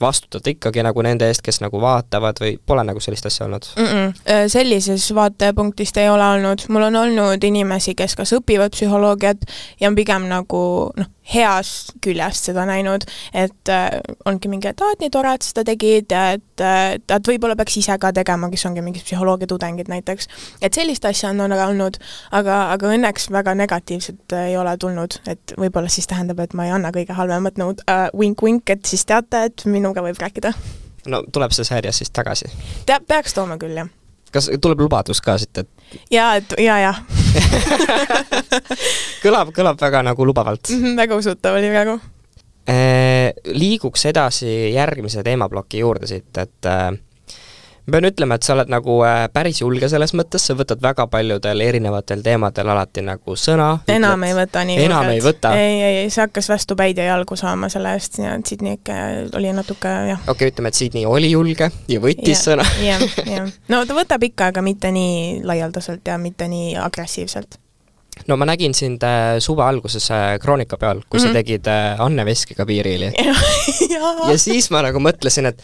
vastutad ikkagi nagu nende eest, kes nagu vaatavad või pole nagu sellist asja olnud mm? -mm. Sellises vaatepunktist ei ole olnud, mul on olnud inimesi, kes kas õpivad psühholoogiat ja on pigem nagu noh, heast küljest seda näinud, et äh, ongi mingi, et aa, et nii tore, et seda tegid et äh,, et võib-olla peaks ise ka tegema, kes ongi mingid psühholoogia tudengid näiteks. et sellist asja on, on olnud, aga, aga õnneks väga negatiivset äh, ei ole tulnud, et võib-olla siis tähendab, et ma ei anna kõige halvemat nõud äh,, vink-vink, et siis teate, et minuga võib rääkida. no tuleb see sarjas siis tagasi? Te-, peaks tooma küll, jah kas tuleb lubadus ka siit, et jaa, et jaa, jah kõlab, kõlab väga nagu lubavalt mm. -hmm, väga usutav oli praegu. Äh, liiguks edasi järgmise teemaploki juurde siit, et äh, ma pean ütlema, et sa oled nagu äh, päris julge selles mõttes, sa võtad väga paljudel erinevatel teemadel alati nagu sõna. enam ütled, ei võta nii enam ei võta? ei, ei, ei, see hakkas vastu päid ja jalgu saama selle eest ja Sydney ikka oli natuke jah. okei okay,, ütleme, et Sydney oli julge ja võttis ja, sõna. jah, jah. no ta võtab ikka, aga mitte nii laialdaselt ja mitte nii agressiivselt no ma nägin sind äh, suve alguses äh, Kroonika peal, kui mm -hmm. sa mhm. tegid Anne Veskiga piiriili ja. ja siis ma nagu mõtlesin, et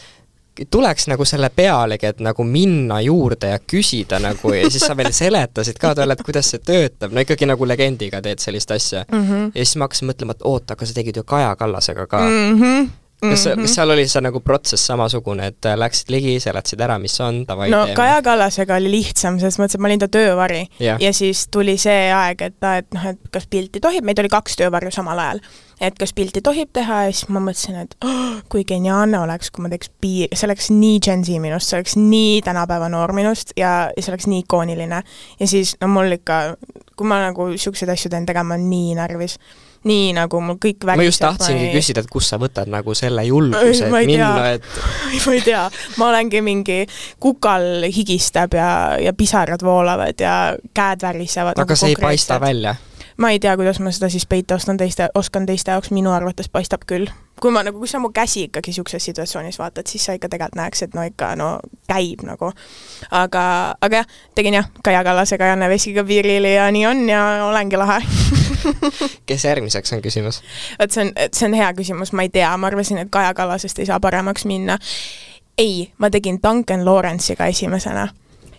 tuleks nagu selle pealegi, et nagu minna juurde ja küsida nagu ja siis sa veel seletasid ka talle, et kuidas see töötab, no ikkagi nagu legendiga teed sellist asja mm. -hmm. ja siis ma hakkasin mõtlema, et oota, aga sa tegid ju Kaja Kallasega ka mm. -hmm kas, kas seal oli see nagu protsess samasugune, et äh, läksid ligi, seletasid ära, mis on, davai no teeme. Kaja Kallasega oli lihtsam, selles mõttes, et ma olin ta töövari ja. ja siis tuli see aeg, et ta, et noh, et kas pilti tohib, meid oli kaks töövarju samal ajal et kas pilti tohib teha ja siis ma mõtlesin, et oh, kui geniaalne oleks, kui ma teeks piir, see oleks nii Gen Z minust, see oleks nii tänapäeva noor minust ja, ja see oleks nii ikooniline. ja siis no mul ikka, kui ma nagu niisuguseid asju teen, tegema nii närvis nii nagu mul kõik vägiseb. ma just tahtsingi ei... küsida, et kust sa võtad nagu selle julguse, et minna, et ma ei tea, ma olengi mingi kukal higistab ja, ja pisarad voolavad ja käed värisevad. aga nagu see ei paista välja? Ma ei tea, kuidas ma seda siis peita oskan teiste, oskan teiste jaoks, minu arvates paistab küll. kui ma nagu, kui sa mu käsi ikkagi niisuguses situatsioonis vaatad, siis sa ikka tegelikult näeks, et no ikka no käib nagu. aga, aga jah, tegin jah, Kaja Kallasega, Janne Veskiga piiril ja nii on ja olengi lahe kes järgmiseks on küsimus? vot see on, see on hea küsimus, ma ei tea, ma arvasin, et Kaja Kallasest ei saa paremaks minna. ei, ma tegin Duncan Lawrence'iga esimesena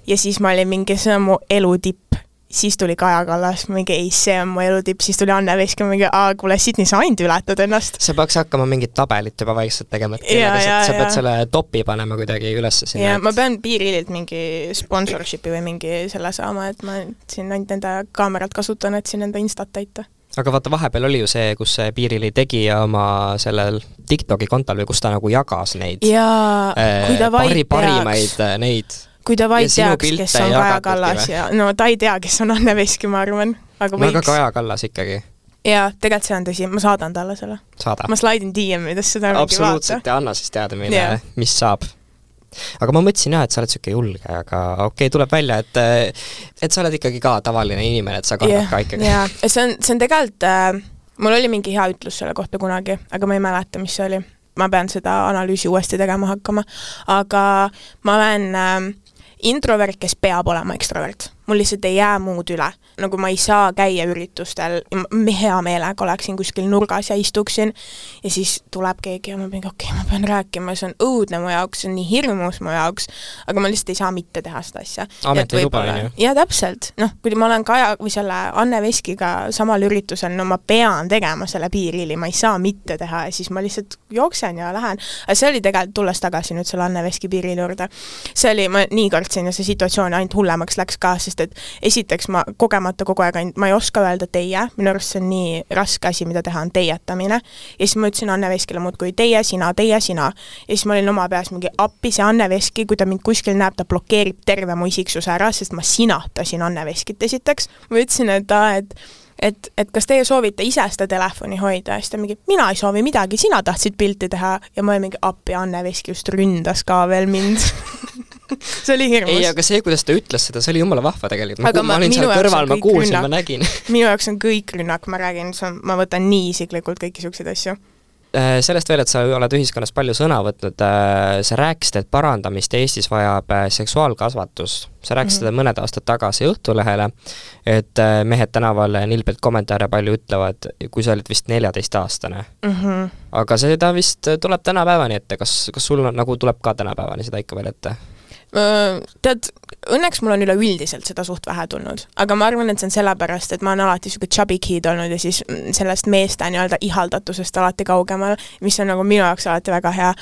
ja siis ma olin mingi, see on mu elu tipp siis tuli Kaja Kallas, mingi ei, see on mu elutipp, siis tuli Anne Veski, mingi aa, kuule, Sydney, sa ainult ületad ennast. sa peaks hakkama mingit tabelit juba vaikselt tegema, et kellega sa, sa pead selle topi panema kuidagi ülesse sinna. jaa, ma pean Piirililt mingi sponsorship'i või mingi selle saama, et ma siin ainult enda kaamerat kasutan, et siin enda instat täita aga vaata, vahepeal oli ju see, kus see Piirili tegija oma sellel TikToki kontol või kus ta nagu jagas neid ta vaid pari, parimaid äh, neid kui ta vaid teaks, kes on Kaja Kallas ja no ta ei tea, kes on Anne Veski, ma arvan, aga võiks. no aga Kaja Kallas ikkagi. jaa, tegelikult see on tõsi, ma saadan talle selle. ma slaidin DM-idesse, vaata. absoluutselt ja anna siis teada meile yeah., mis saab. aga ma mõtlesin jah, et sa oled niisugune julge, aga okei okay,, tuleb välja, et et sa oled ikkagi ka tavaline inimene, et sa kannad yeah, ka ikkagi. jaa, see on, see on tegelikult äh, mul oli mingi hea ütlus selle kohta kunagi, aga ma ei mäleta, mis see oli. ma pean seda analüüsi uuesti tegema hakkama, aga ma olen äh, introvert, kes peab olema ekstrovert mul lihtsalt ei jää muud üle. nagu ma ei saa käia üritustel, hea meelega oleksin kuskil nurgas ja istuksin ja siis tuleb keegi ja ma mingi okei okay,, ma pean rääkima, see on õudne mu jaoks, see on nii hirmus mu jaoks, aga ma lihtsalt ei saa mitte teha seda asja. amet ei luba, on ju? jaa, täpselt. noh, kui ma olen Kaja või selle Anne Veskiga samal üritusel, no ma pean tegema selle piirili, ma ei saa mitte teha ja siis ma lihtsalt jooksen ja lähen. aga see oli tegelikult, tulles tagasi nüüd selle Anne Veski piirili juurde, see oli, ma nii kartsin ja see situatsioon ainult hullemaks läks ka, sest et esiteks ma kogemata kogu aeg ainult, ma ei oska öelda teie, minu arust see on nii raske asi, mida teha, on teietamine. ja siis ma ütlesin Anne Veskile muudkui teie, sina, teie, sina. ja siis ma olin oma peas mingi appi, see Anne Veski, kui ta mind kuskil näeb, ta blokeerib terve mu isiksuse ära, sest ma sinatasin Anne Veskit esiteks. ma ütlesin, et aa, et et, et kas teie soovite ise seda telefoni hoida ja siis ta mingi, mina ei soovi midagi, sina tahtsid pilti teha ja ma olin mingi appi, Anne Veski just ründas ka veel mind see oli hirmus. ei, aga see, kuidas ta ütles seda, see oli jumala vahva tegelikult. ma, ma olin seal kõrval, ma kuulsin, ma nägin minu jaoks on kõik rünnak, ma räägin, see on, ma võtan nii isiklikult kõiki niisuguseid asju äh, sellest veel, et sa oled ühiskonnas palju sõna võtnud, äh, sa rääkisid, et parandamist Eestis vajab äh, seksuaalkasvatus. sa rääkisid seda mm -hmm. mõned aastad tagasi Õhtulehele, et mehed tänaval nilbelt kommentaare palju ütlevad, kui sa olid vist neljateistaastane mm. -hmm. aga seda vist tuleb tänapäevani ette, kas, kas sul on, nagu tuleb ka tänapäevani seda ikka veel ette? Tead, õnneks mul on üleüldiselt seda suht vähe tulnud, aga ma arvan, et see on sellepärast, et ma olen alati niisugune chubby kid olnud ja siis sellest meeste nii-öelda ihaldatusest alati kaugemal, mis on nagu minu jaoks alati väga hea.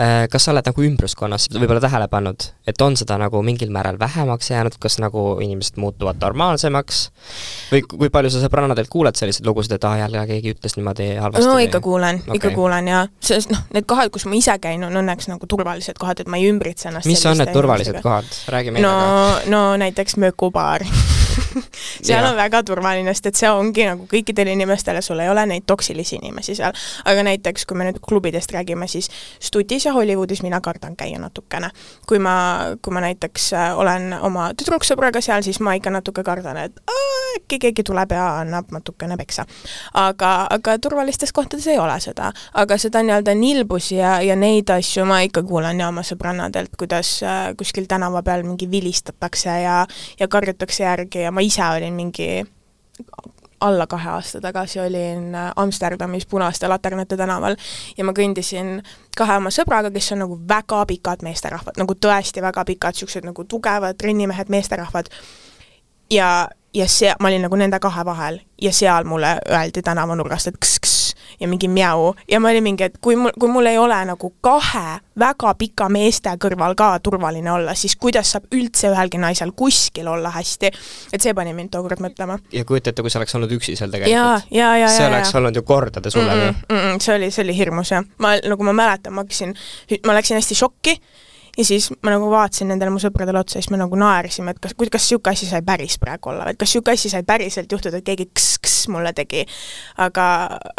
Äh, kas sa oled nagu ümbruskonnas võib-olla tähele pannud, et on seda nagu mingil määral vähemaks jäänud, kas nagu inimesed muutuvad normaalsemaks? Või kui palju sa sõbrannadelt kuuled selliseid lugusid, et aa, jälle keegi ütles niimoodi halvasti? no ikka kuulen okay., ikka kuulen ja sest noh, need kohad, kus ma ise käin, on õnneks nagu turvalised kohad, et ma ei ümbritse ennast mis on need turvalised kohad, räägi meile no, no näiteks mökubaar seal Jaa. on väga turvaline, sest et see ongi nagu kõikidele inimestele, sul ei ole neid toksilisi inimesi seal. aga näiteks, kui me nüüd klubidest räägime, siis Stutis ja Hollywoodis mina kardan käia natukene. kui ma, kui ma näiteks äh, olen oma tüdruksõbraga seal, siis ma ikka natuke kardan, et äkki keegi tuleb ja annab natukene peksa. aga, aga turvalistes kohtades ei ole seda. aga seda nii-öelda nilbusi ja, ja neid asju ma ikka kuulen ja oma sõbrannadelt, kuidas äh, kuskil tänava peal mingi vilistatakse ja ja karjutakse järgi ja ma ise olin mingi alla kahe aasta tagasi olin äh, Amsterdamis Punaste laternate tänaval ja ma kõndisin kahe oma sõbraga, kes on nagu väga pikad meesterahvad, nagu tõesti väga pikad, niisugused nagu tugevad trennimehed, meesterahvad. ja, ja see, ma olin nagu nende kahe vahel ja seal mulle öeldi tänavanurgast, et kss-kss ja mingi mjau ja ma olin mingi, et kui mul, kui mul ei ole nagu kahe väga pika meeste kõrval ka turvaline olla, siis kuidas saab üldse ühelgi naisel kuskil olla hästi. et see pani mind tookord mõtlema. ja kujuta ette, kui sa oleks olnud üksi seal tegelikult. see oleks ja. olnud ju kordades hullem ju. mm. -mm, see oli, see oli hirmus jah. ma, nagu ma mäletan, ma hakkasin, ma läksin hästi šokki ja siis ma nagu vaatasin nendele mu sõpradele otsa ja siis me nagu naersime, et kas, kas niisugune asi sai päris praegu olla, et kas niisugune asi sai päriselt juhtuda, et keegi kss-kss mulle tegi. aga,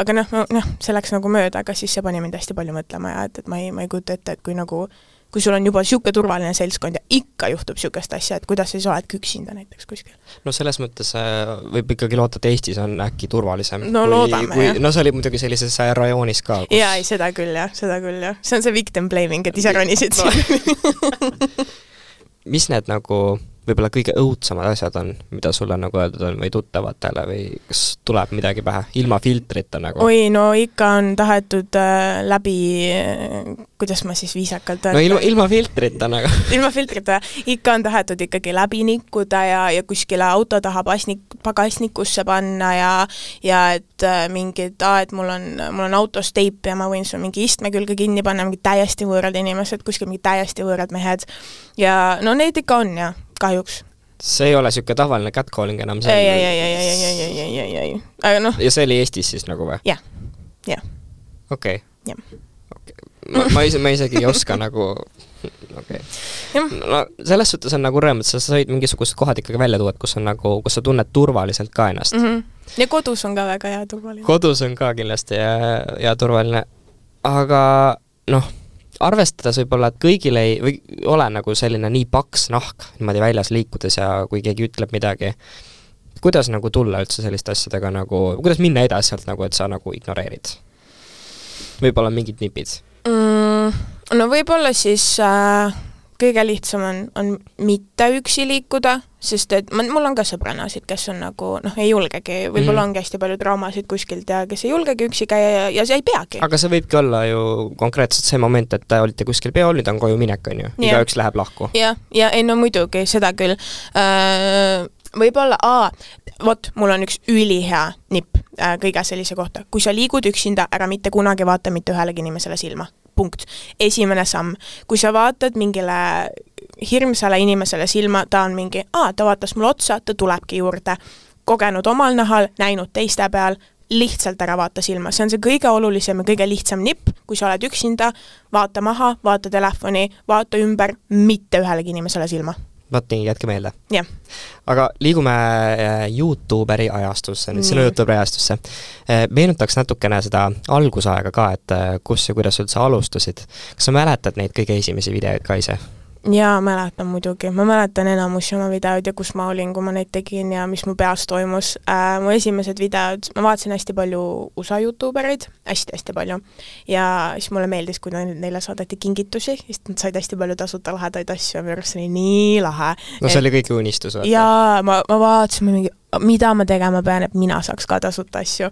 aga noh, noh, see läks nagu mööda, aga siis see pani mind hästi palju mõtlema ja et, et ma ei, ma ei kujuta ette, et kui nagu kui sul on juba niisugune turvaline seltskond ja ikka juhtub niisugust asja, et kuidas siis oledki üksinda näiteks kuskil. no selles mõttes äh, võib ikkagi loota, et Eestis on äkki turvalisem. No loodame, jah. no see oli muidugi sellises äh, rajoonis ka, kus jaa, ei seda küll jah, seda küll jah, see on see victim blaming, et ise ronisid No. siin mis need nagu võib-olla kõige õudsemad asjad on, mida sulle nagu öeldud on või tuttavatele või kas tuleb midagi pähe, ilma filtrita nagu? oi, no ikka on tahetud äh, läbi äh,, kuidas ma siis viisakalt no ilma, ilma filtrita nagu. Ilma filtrita, ikka on tahetud ikkagi läbi nikkuda ja, ja kuskile auto taha pasnik, pagasnikusse panna ja ja et äh, mingid, aa, et mul on, mul on autos teip ja ma võin sul mingi istme külge kinni panna, mingid täiesti võõrad inimesed, kuskil mingid täiesti võõrad mehed. ja no neid ikka on jah, kahjuks. see ei ole niisugune tavaline catcalling enam, ei, ei, ei, ei, ei, ei, ei, ei, ei, ei, aga noh, ja see oli Eestis siis nagu või? jah, jah, okei ma, ma ise, ma isegi ei oska nagu okei okay. no selles suhtes on nagu rõõm, et sa said mingisugused kohad ikkagi välja tuua, et kus on nagu, kus sa tunned turvaliselt ka ennast mm. mm. -hmm. ja kodus on ka väga hea turvaline. kodus on ka kindlasti ja, ja turvaline, aga noh, arvestades võib-olla, et kõigil ei, või ole nagu selline nii paks nahk niimoodi väljas liikudes ja kui keegi ütleb midagi, kuidas nagu tulla üldse selliste asjadega nagu, kuidas minna edasi sealt nagu, et sa nagu ignoreerid? võib-olla mingid nipid? mm,? No võib-olla siis äh, kõige lihtsam on, on mitte üksi liikuda, sest et ma, mul on ka sõbrannasid, kes on nagu noh, ei julgegi, võib-olla Mhm. ongi hästi palju traumasid kuskilt ja kes ei julgegi üksi käia ja, ja see ei peagi. aga see võibki olla ju konkreetselt see moment, et te olite kuskil peol, nüüd on koju minek, on ju, igaüks läheb lahku. jah, ja ei no muidugi, seda küll äh, võib-olla, aa, vot, mul on üks ülihea nipp äh, kõige sellise kohta. kui sa liigud üksinda, ära mitte kunagi vaata mitte ühelegi inimesele silma. Punkt. esimene samm. kui sa vaatad mingile hirmsale inimesele silma, ta on mingi, aa, ta vaatas mulle otsa, ta tulebki juurde. kogenud omal nahal, näinud teiste peal, lihtsalt ära vaata silma, see on see kõige olulisem ja kõige lihtsam nipp, kui sa oled üksinda, vaata maha, vaata telefoni, vaata ümber, mitte ühelegi inimesele silma. Vot nii, jätke meelde. jah. aga liigume äh, Youtuberi ajastusse, nüüd sinu. Youtuberi ajastusse. meenutaks natukene seda algusaega ka, et äh, kus ja kuidas üldse alustasid. kas sa mäletad neid kõige esimesi videoid ka ise? Jaa, mäletan muidugi, ma mäletan enamusi oma videoid ja kus ma olin, kui ma neid tegin ja mis mu peas toimus äh,. mu esimesed videod, ma vaatasin hästi palju USA Youtube ereid hästi,, hästi-hästi palju. ja siis mulle meeldis, kui neil- neile saadeti kingitusi, siis nad said hästi palju tasuta lahedaid asju ja minu arust see oli nii lahe. no see oli kõigi unistus, vaata. jaa, ma, ma vaatasin mingi, mida ma tegema pean, et mina saaks ka tasuta asju.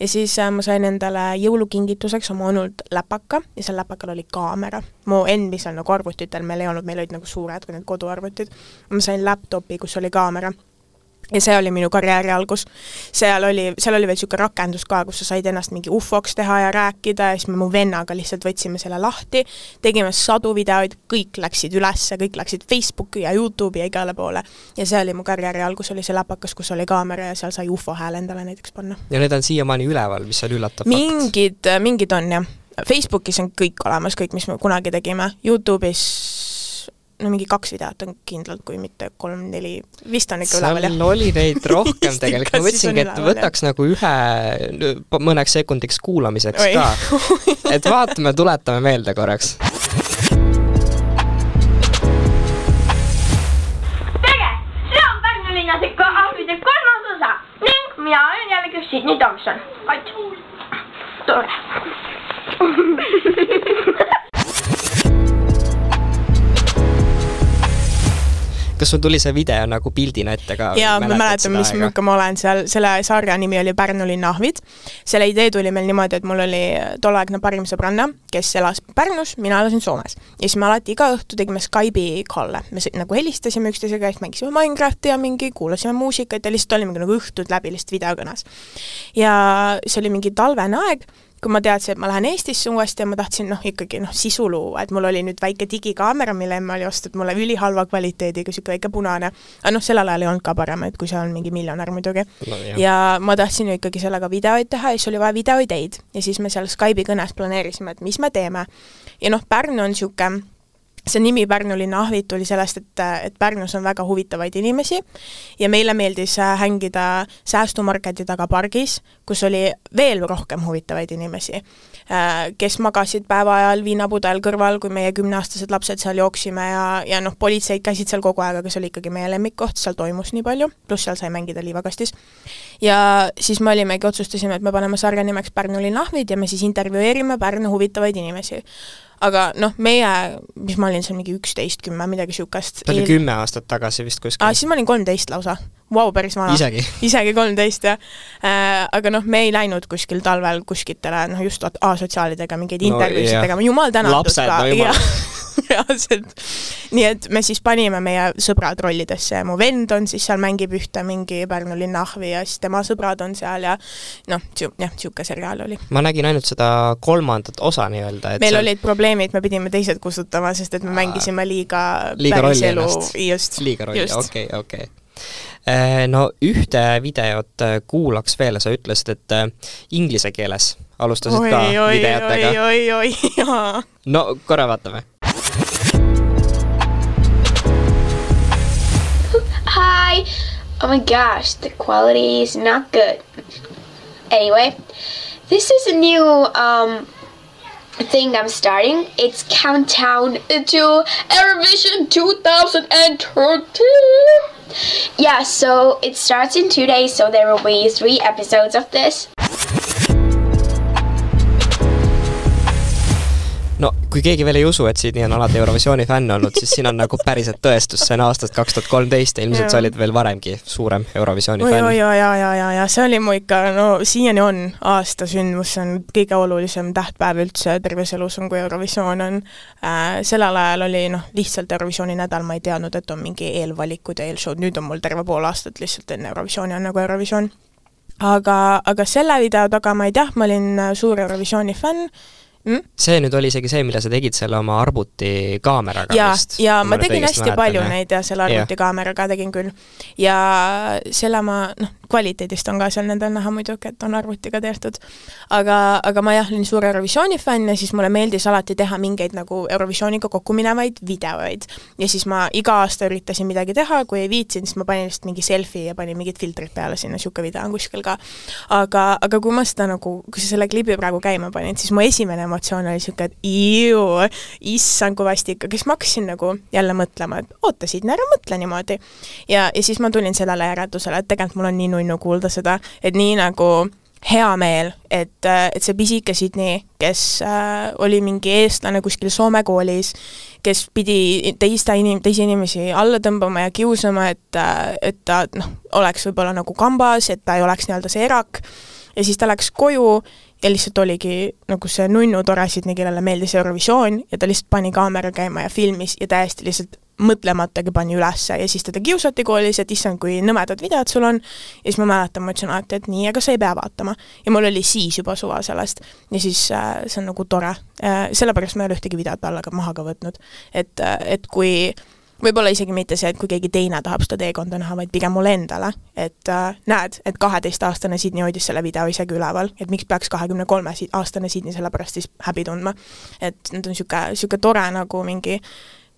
Ja siis äh, ma sain endale jõulukingituseks oma onult läpaka ja seal läpakal oli kaamera. mu endisel nagu arvutitel meil ei olnud, meil olid nagu suured, kui need koduarvutid. ma sain laptopi, kus oli kaamera ja see oli minu karjääri algus. seal oli, seal oli veel niisugune rakendus ka, kus sa said ennast mingi ufoks teha ja rääkida ja siis me mu vennaga lihtsalt võtsime selle lahti, tegime sadu videoid, kõik läksid üles, kõik läksid Facebooki ja Youtube'i ja igale poole. ja see oli mu karjääri algus, oli see läpakas, kus oli kaamera ja seal sai ufo hääle endale näiteks panna. ja need on siiamaani üleval, mis oli üllatav mingid, mingid on jah. Facebookis on kõik olemas, kõik, mis me kunagi tegime, Youtube'is no mingi kaks videot on kindlalt, kui mitte kolm-neli, vist on ikka üleval, jah. seal oli neid rohkem tegelikult, ma mõtlesingi, et üleval, võtaks nagu ühe mõneks sekundiks kuulamiseks Oi. ka. et vaatame, tuletame meelde korraks. tere, see on Pärnu linnasika ahvide kolmas osa ning mina olen jällegi Sydney Tomson. aitäh. tore. kas sul tuli see video nagu pildina ette ka? jaa, ma mäletan, mis niisugune ma olen seal, selle sarja nimi oli Pärnu linna ahvid. selle idee tuli meil niimoodi, et mul oli tolleaegne parim sõbranna, kes elas Pärnus, mina elasin Soomes. ja siis me alati iga õhtu tegime Skype'i call'e, me nagu helistasime üksteisega, siis mängisime Minecrafti ja mingi, kuulasime muusikat ja lihtsalt olimegi nagu õhtud läbi lihtsalt videokõnes. ja see oli mingi talvene aeg kui ma teadsin, et ma lähen Eestisse uuesti ja ma tahtsin noh, ikkagi noh, sisu luua, et mul oli nüüd väike digikaamera, mille emme oli ostnud mulle ülihalva kvaliteediga, niisugune väike punane, aga noh, sellel ajal ei olnud ka paremaid, kui sa oled mingi miljonär muidugi. No, ja ma tahtsin ju ikkagi sellega videoid teha ja siis oli vaja videoideid. Ja siis me seal Skype'i kõnes planeerisime, et mis me teeme. ja noh, Pärnu on niisugune see nimi Pärnu linna ahvid tuli sellest, et, et Pärnus on väga huvitavaid inimesi ja meile meeldis äh, hängida säästumarketi taga pargis, kus oli veel rohkem huvitavaid inimesi, kes magasid päeva ajal viinapudel kõrval, kui meie kümneaastased lapsed seal jooksime ja, ja noh, politseid käisid seal kogu aeg, aga see oli ikkagi meie lemmikkoht, seal toimus nii palju, pluss seal sai mängida liivakastis. ja siis me olimegi, otsustasime, et me paneme sarja nimeks Pärnu linna ahvid ja me siis intervjueerime Pärnu huvitavaid inimesi aga noh, meie, mis ma olin seal mingi üksteist, kümme, midagi niisugust. see oli kümme aastat tagasi vist kuskil aa, siis ma olin kolmteist lausa. Vau, päris vana. Isegi? isegi kolmteist, jah äh,. Aga noh, me ei läinud kuskil talvel kuskitele, noh just asotsiaalidega mingeid No intervjuusid jah. tegema, jumal tänatud Lapsed, ka. no jumal. reaalselt. nii et me siis panime meie sõbrad rollidesse ja mu vend on siis seal, mängib ühte mingi Pärnu linna ahvi ja siis tema sõbrad on seal ja noh, jah, niisugune seriaal oli. ma nägin ainult seda kolmandat osa nii-öelda, et meil see- olid probleemid, me pidime teised kustutama, sest et me mängisime liiga, liiga rolli elu, ennast. just, liiga rolli, okei, okei. No ühte videot äh, kuulaks veel, sa ütlesid, et äh, inglise keeles alustasid oi, ka oi, oi, videotega. oi, oi, jaa. no korra vaatame. Oh my gosh, the quality is not good. Anyway, this is a new um thing I'm starting. It's countdown to Eurovision 2013. Yeah, so it starts in two days, so there will be three episodes of this. No kui keegi veel ei usu, et Sydney on alati Eurovisiooni fänn olnud, siis siin on nagu päriselt tõestus, see on aastast kaks tuhat kolmteist ja ilmselt sa olid veel varemgi suurem Eurovisiooni fänn. oi, ja, ja, ja, ja see oli mu ikka, no siiani on aasta sündmus, see on kõige olulisem tähtpäev üldse terves elus on, kui Eurovisioon on äh,. sellel ajal oli noh, lihtsalt Eurovisiooni nädal, ma ei teadnud, et on mingi eelvalikud ja eelshow'd, nüüd on mul terve pool aastat lihtsalt enne Eurovisiooni on nagu Eurovisioon. aga, aga selle video taga ma ei tea, ma olin äh, suur Eurovisiooni fänn mm?, see nüüd oli isegi see, mille sa tegid selle oma arvutikaameraga ja, vist. ja kui ma tegin hästi mäletan, palju jah. neid ja selle Jah. arvutikaameraga tegin küll. ja selle ma, noh, kvaliteedist on ka seal nendel näha muidugi, et on arvutiga tehtud. aga, aga ma jah, olin suur Eurovisiooni fänn ja siis mulle meeldis alati teha mingeid nagu Eurovisiooniga kokku minevaid videoid. ja siis ma iga aasta üritasin midagi teha, kui ei viitsinud, siis ma panin lihtsalt mingi selfie ja panin mingid filtrid peale sinna, niisugune video on kuskil ka. aga, aga kui ma seda nagu, kui sa selle klipi praegu käima panid, siis mu esimene emotsioon oli niisugune, et iiu, issand, kui vastik, aga siis ma hakkasin nagu jälle mõtlema, et oota, Sidney, ära mõtle niimoodi. ja, ja siis ma tulin sellele järeldusele, et tegelikult mul on nii nunnu kuulda seda, et nii nagu hea meel, et, et see pisike Sydney, kes äh, oli mingi eestlane kuskil Soome koolis, kes pidi teiste inim-, teisi inimesi alla tõmbama ja kiusama, et, et ta noh, oleks võib-olla nagu kambas, et ta ei oleks nii-öelda see erak, ja siis ta läks koju ja lihtsalt oligi nagu see nunnu tore Sydney, kellele meeldis Eurovisioon ja ta lihtsalt pani kaamera käima ja filmis ja täiesti lihtsalt mõtlematagi pani ülesse ja siis teda kiusati koolis, et issand, kui nõmedad videod sul on, ja siis ma mäletan, ma ütlesin alati, et nii, aga sa ei pea vaatama. ja mul oli siis juba suva sellest. ja siis äh, see on nagu tore äh,, sellepärast ma ei ole ühtegi videot alla ka maha ka võtnud. et äh,, et kui võib-olla isegi mitte see, et kui keegi teine tahab seda teekonda näha, vaid pigem mulle endale, et äh, näed, et kaheteistaastane Sydney hoidis selle video isegi üleval, et miks peaks kahekümne kolme aastane Sydney selle pärast siis häbi tundma. et nüüd on niisugune, niisugune tore nagu mingi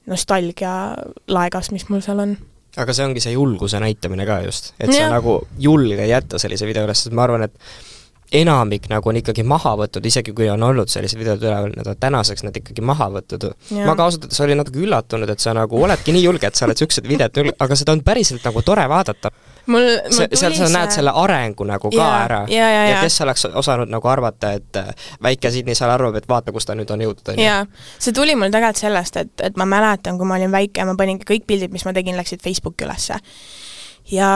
nostalgia laegas, mis mul seal on. Aga see ongi see julguse näitamine ka just, et sa Jah. nagu julged jätta sellise video üles, sest ma arvan, et enamik nagu on ikkagi maha võtnud, isegi kui on olnud sellised videod üleval, need on tänaseks need ikkagi maha võtnud. Ma ka ausalt öeldes olin natuke üllatunud, et sa nagu oledki nii julge, et sa oled niisugused videod üle, aga seda on päriselt nagu tore vaadata. mul, see, mul seal tuli sa näed selle arengu nagu ka Jaa, ära. jaa, jaa, ja jaa. kes oleks osanud nagu arvata, et äh, väike Sydney seal arvab, et vaata, kus ta nüüd on jõudnud, on ju. see tuli mul tegelikult sellest, et, et ma mäletan, kui ma olin väike, ma paningi kõik pildid, mis ma tegin, läksid Facebooki ülesse. ja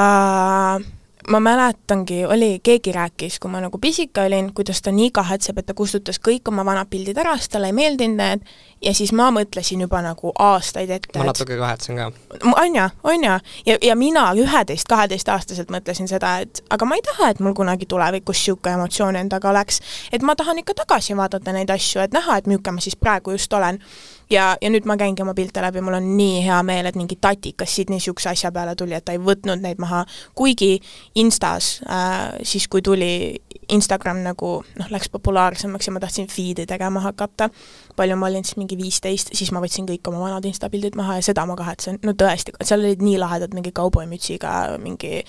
ma mäletangi, oli, keegi rääkis, kui ma nagu pisike olin, kuidas ta nii kahetseb, et ta kustutas kõik oma vanad pildid ära, sest talle ei meeldinud need, ja siis ma mõtlesin juba nagu aastaid ette, ma natuke kahetsen ka. on ja, on ja, ja, ja mina üheteist, kaheteistaastaselt mõtlesin seda, et aga ma ei taha, et mul kunagi tulevikus niisugune emotsioon endaga oleks. et ma tahan ikka tagasi vaadata neid asju, et näha, et milline ma siis praegu just olen. Ja, ja nüüd ma käingi oma pilte läbi, mul on nii hea meel, et mingi tatikas Sydney niisuguse asja peale tuli, et ta ei võtnud neid maha, kuigi Instas äh, siis, kui tuli Instagram nagu noh, läks populaarsemaks ja ma tahtsin feed'i tegema hakata, palju ma olin siis mingi viisteist, siis ma võtsin kõik oma vanad Insta pildid maha ja seda ma kahetsen, no tõesti, seal olid nii lahedad mingi kauboimütsiga, mingi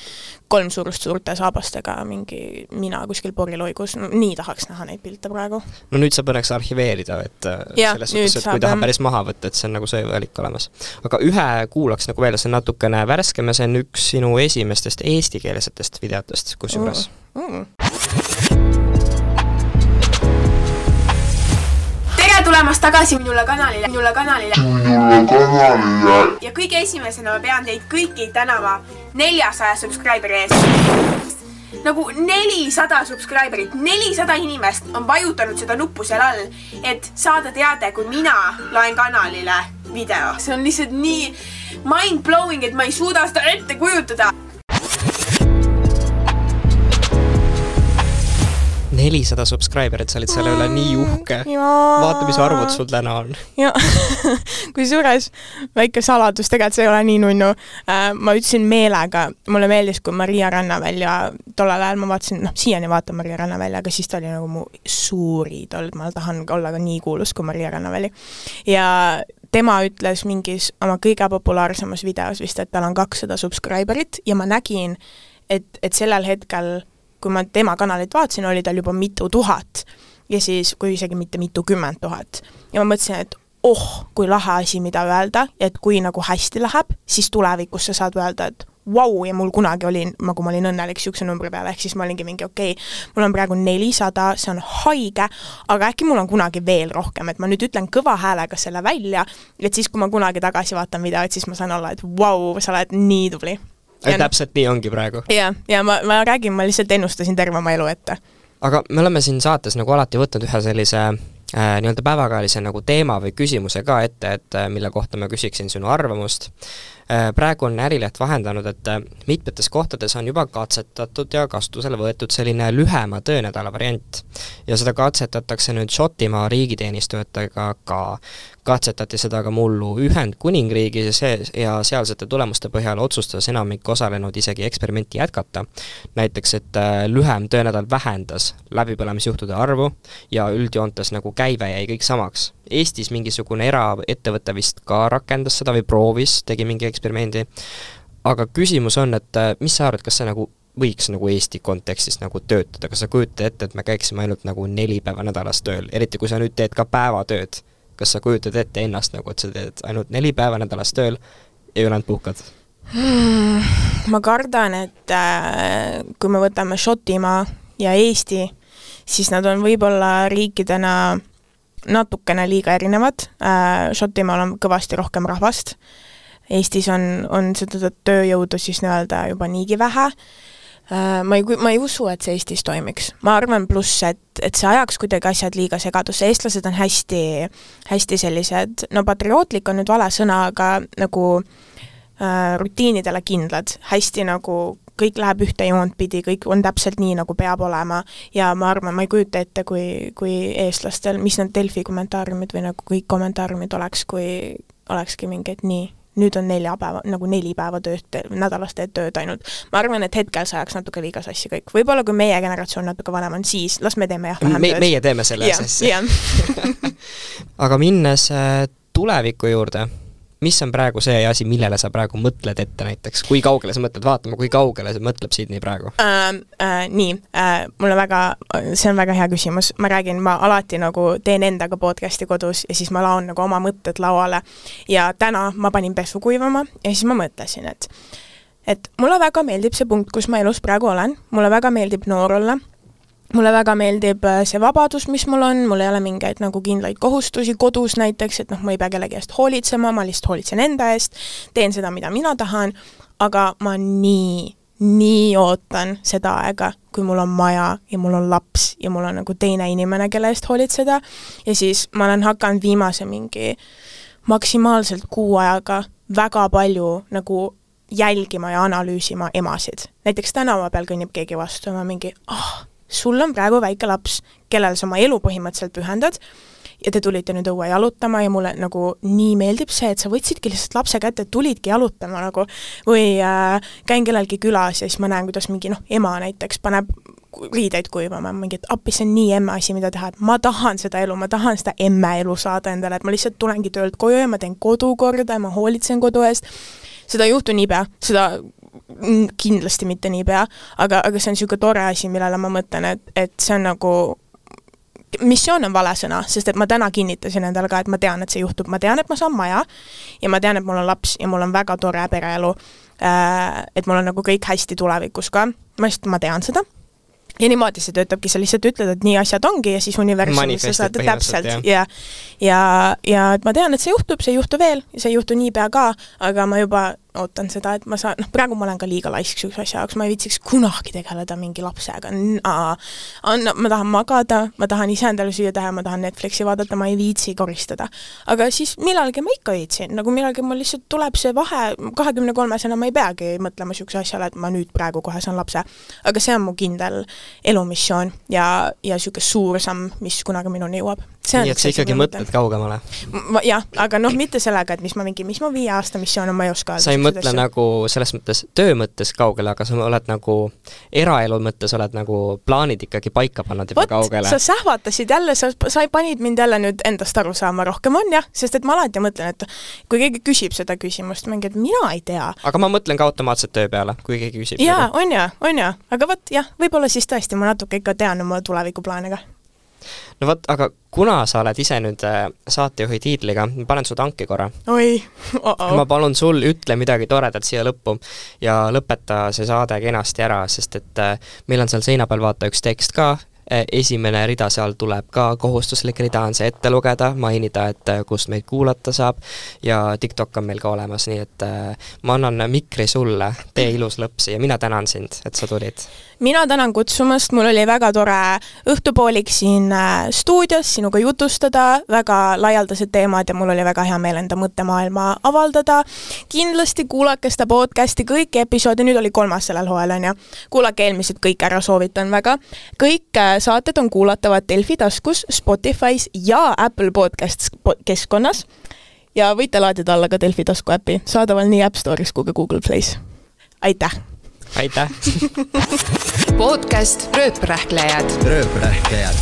kolm suurust suurte saabastega, mingi mina kuskil poriloigus, no nii tahaks näha neid pilte praegu. no nüüd saab õnneks arhiveerida, et äh, Jah, selles suhtes, et kui tahab päris maha võtta, et see on nagu see valik olemas. aga ühe kuulaks nagu veel, see on natukene värskem ja see on üks sinu esimestest eestikeelsetest videotest kusjuures Mm. tere tulemast tagasi minule kanalile, minule kanalile. minule kanalile. ja kõige esimesena ma pean teid kõiki tänama neljasaja subscriberi eest. nagu nelisada subscriberit, nelisada inimest on vajutanud seda nuppu seal all, et saada teade, kui mina loen kanalile video. see on lihtsalt nii mind-blowing, et ma ei suuda seda ette kujutada. Nelisada subscriberit, sa olid selle üle nii uhke. vaata, mis arvud sul täna on. kusjuures väike saladus, tegelikult see ei ole nii nunnu. ma ütlesin meelega, mulle meeldis, kui Maria Rannavälja, tollel ajal ma vaatasin, noh, siiani vaatan Maria Rannavälja, aga siis ta oli nagu mu suur iidol, ma tahan olla ka nii kuulus kui Maria Rannaväli. ja tema ütles mingis oma kõige populaarsemas videos vist, et tal on kakssada subscriberit ja ma nägin, et, et sellel hetkel kui ma tema kanalit vaatasin, oli tal juba mitu tuhat ja siis, kui isegi mitte mitukümmend tuhat. ja ma mõtlesin, et oh, kui lahe asi, mida öelda, et kui nagu hästi läheb, siis tulevikus sa saad öelda, et vau wow, ja mul kunagi oli, nagu ma olin õnnelik niisuguse numbri peale, ehk siis ma olingi mingi okei okay,, mul on praegu nelisada, see on haige, aga äkki mul on kunagi veel rohkem, et ma nüüd ütlen kõva häälega selle välja, et siis, kui ma kunagi tagasi vaatan videot, siis ma saan olla, et vau wow,, sa oled nii tubli et täpselt nii ongi praegu. jah, ja ma, ma räägin, ma lihtsalt ennustasin terve oma elu ette. aga me oleme siin saates nagu alati võtnud ühe sellise äh, nii-öelda päevakajalise nagu teema või küsimuse ka ette, et äh, mille kohta ma küsiksin sinu arvamust äh,. praegu on Ärileht vahendanud, et äh, mitmetes kohtades on juba katsetatud ja kasutusele võetud selline lühema töönädala variant. ja seda katsetatakse nüüd Šotimaa riigiteenistujatega ka. Katsetati seda ka mullu Ühendkuningriigis ja see, ja sealsete tulemuste põhjal otsustas enamik osalenud isegi eksperimenti jätkata. näiteks, et äh, lühem töönädal vähendas läbipõlemisjuhtude arvu ja üldjoontes nagu käive jäi kõik samaks. Eestis mingisugune eraettevõte vist ka rakendas seda või proovis, tegi mingi eksperimendi, aga küsimus on, et äh, mis sa arvad, kas see nagu võiks nagu Eesti kontekstis nagu töötada, kas sa kujutad ette, et me käiksime ainult nagu neli päeva nädalas tööl, eriti kui sa nüüd teed ka päevatööd, kas sa kujutad ette ennast nagu, et sa teed ainult neli päeva nädalas tööl ja ülejäänud puhkad? Ma kardan, et äh, kui me võtame Šotimaa ja Eesti, siis nad on võib-olla riikidena natukene liiga erinevad. Äh,, Šotimaal on kõvasti rohkem rahvast, Eestis on, on seda tööjõudu siis nii-öelda juba niigi vähe. äh,, ma ei, ma ei usu, et see Eestis toimiks. ma arvan pluss, et, et see ajaks kuidagi asjad liiga segadusse, eestlased on hästi, hästi sellised, no patriootlik on nüüd vale sõna, aga nagu äh, rutiinidele kindlad, hästi nagu kõik läheb ühte joont pidi, kõik on täpselt nii, nagu peab olema. Ja ma arvan, ma ei kujuta ette, kui, kui eestlastel, mis need Delfi kommentaariumid või nagu kõik kommentaariumid oleks, kui olekski mingi, et nii, nüüd on nelja päeva, nagu neli päeva tööd, nädalas teed tööd ainult. ma arvan, et hetkel see ajaks natuke liiga sassi kõik. võib-olla kui meie generatsioon natuke vanem on, siis las me teeme jah vähem me, tööd. meie teeme selle ja, sassi jah. aga minnes äh, tuleviku juurde, mis on praegu see asi, millele sa praegu mõtled ette näiteks, kui kaugele sa mõtled, vaatame, kui kaugele mõtleb Sydney praegu. Äh,? Äh, nii äh,, mul on väga, see on väga hea küsimus, ma räägin, ma alati nagu teen endaga podcast'i kodus ja siis ma laon nagu oma mõtted lauale. Ja täna ma panin pesu kuivama ja siis ma mõtlesin, et et mulle väga meeldib see punkt, kus ma elus praegu olen, mulle väga meeldib noor olla mulle väga meeldib äh, see vabadus, mis mul on, mul ei ole mingeid nagu kindlaid kohustusi kodus näiteks, et noh, ma ei pea kellegi eest hoolitsema, ma lihtsalt hoolitsen enda eest, teen seda, mida mina tahan, aga ma nii, nii ootan seda aega, kui mul on maja ja mul on laps ja mul on nagu teine inimene, kelle eest hoolitseda. Ja siis ma olen hakanud viimase mingi maksimaalselt kuu ajaga väga palju nagu jälgima ja analüüsima emasid. näiteks tänava peal kõnnib keegi vastu ja ma mingi, ah oh,, sul on praegu väike laps, kellele sa oma elu põhimõtteliselt pühendad, ja te tulite nüüd õue jalutama ja mulle nagu nii meeldib see, et sa võtsidki lihtsalt lapse kätte, tulidki jalutama nagu või äh, käin kellelgi külas ja siis ma näen, kuidas mingi noh, ema näiteks paneb riideid kuivama, mingi, et appi, see on nii emme asi, mida teha, et ma tahan seda elu, ma tahan seda emme elu saada endale, et ma lihtsalt tulengi töölt koju ja ma teen kodu korda ja ma hoolitsen kodu eest, seda ei juhtu niipea, seda kindlasti mitte niipea, aga, aga see on niisugune tore asi, millele ma mõtlen, et, et see on nagu missioon on vale sõna, sest et ma täna kinnitasin endale ka, et ma tean, et see juhtub, ma tean, et ma saan maja ja ma tean, et mul on laps ja mul on väga tore pereelu. Äh, et mul on nagu kõik hästi tulevikus ka, ma lihtsalt, ma tean seda. Ja niimoodi see töötabki, sa lihtsalt ütled, et nii asjad ongi ja siis universumis sa saad täpselt. ja ja, ja, ja et ma tean, et see juhtub, see ei juhtu veel, see ei juhtu niipea ka, aga ma juba ootan seda, et ma saan, noh, praegu ma olen ka liiga laisk niisuguse asja jaoks, ma ei viitsiks kunagi tegeleda mingi lapsega, on, ma tahan magada, ma tahan ise endale süüa teha, ma tahan Netflixi vaadata, ma ei viitsi koristada. aga siis millalgi ma ikka viitsin, nagu millalgi mul lihtsalt tuleb see vahe, kahekümne kolmesena ma ei peagi mõtlema niisuguse asjale, et ma nüüd praegu kohe saan lapse. aga see on mu kindel elumissioon ja, ja niisugune suur samm, mis kunagi minuni jõuab. Nii et sa ikkagi mõtled kaugemale? jah, aga noh, mitte sellega, et mis ma mingi, mis mu viie aasta missioon on, ma ei oska öelda mõtle asja. nagu selles mõttes töö mõttes kaugele, aga sa oled nagu eraelu mõttes oled nagu plaanid ikkagi paika pannud juba Võt, kaugele. sa sähvatasid jälle, sa, sa panid mind jälle nüüd endast aru saama rohkem, on jah, sest et ma alati mõtlen, et kui keegi küsib seda küsimust, mingi, et mina ei tea. aga ma mõtlen ka automaatselt töö peale, kui keegi küsib. jaa, on ja, on ja, aga vot jah, võib-olla siis tõesti ma natuke ikka tean oma tulevikuplaane ka no vot, aga kuna sa oled ise nüüd äh, saatejuhi tiitliga, ma panen su tanki korra. oi oh, -oh. ma palun sul, ütle midagi toredat siia lõppu ja lõpeta see saade kenasti ära, sest et äh, meil on seal seina peal vaata üks tekst ka, äh, esimene rida seal tuleb ka, kohustuslik rida on see ette lugeda, mainida, et kust meid kuulata saab ja TikTok on meil ka olemas, nii et ma annan mikri sulle, tee ilus lõpp siia, mina tänan sind, et sa tulid mina tänan kutsumast, mul oli väga tore õhtupoolik siin äh, stuudios sinuga jutustada, väga laialdased teemad ja mul oli väga hea meel enda mõttemaailma avaldada. kindlasti kuulake seda podcast'i kõiki episoode, nüüd oli kolmas sellel hooajal, on ju. kuulake eelmised kõik ära, soovitan väga. kõik äh, saated on kuulatavad Delfi taskus, Spotify's ja Apple Podcasts keskkonnas ja võite laadida alla ka Delfi tasku äpi, saadaval nii App Store'is kui ka Google Play's. aitäh! Aitäh podcast Rööprähklejad. rööprähklejad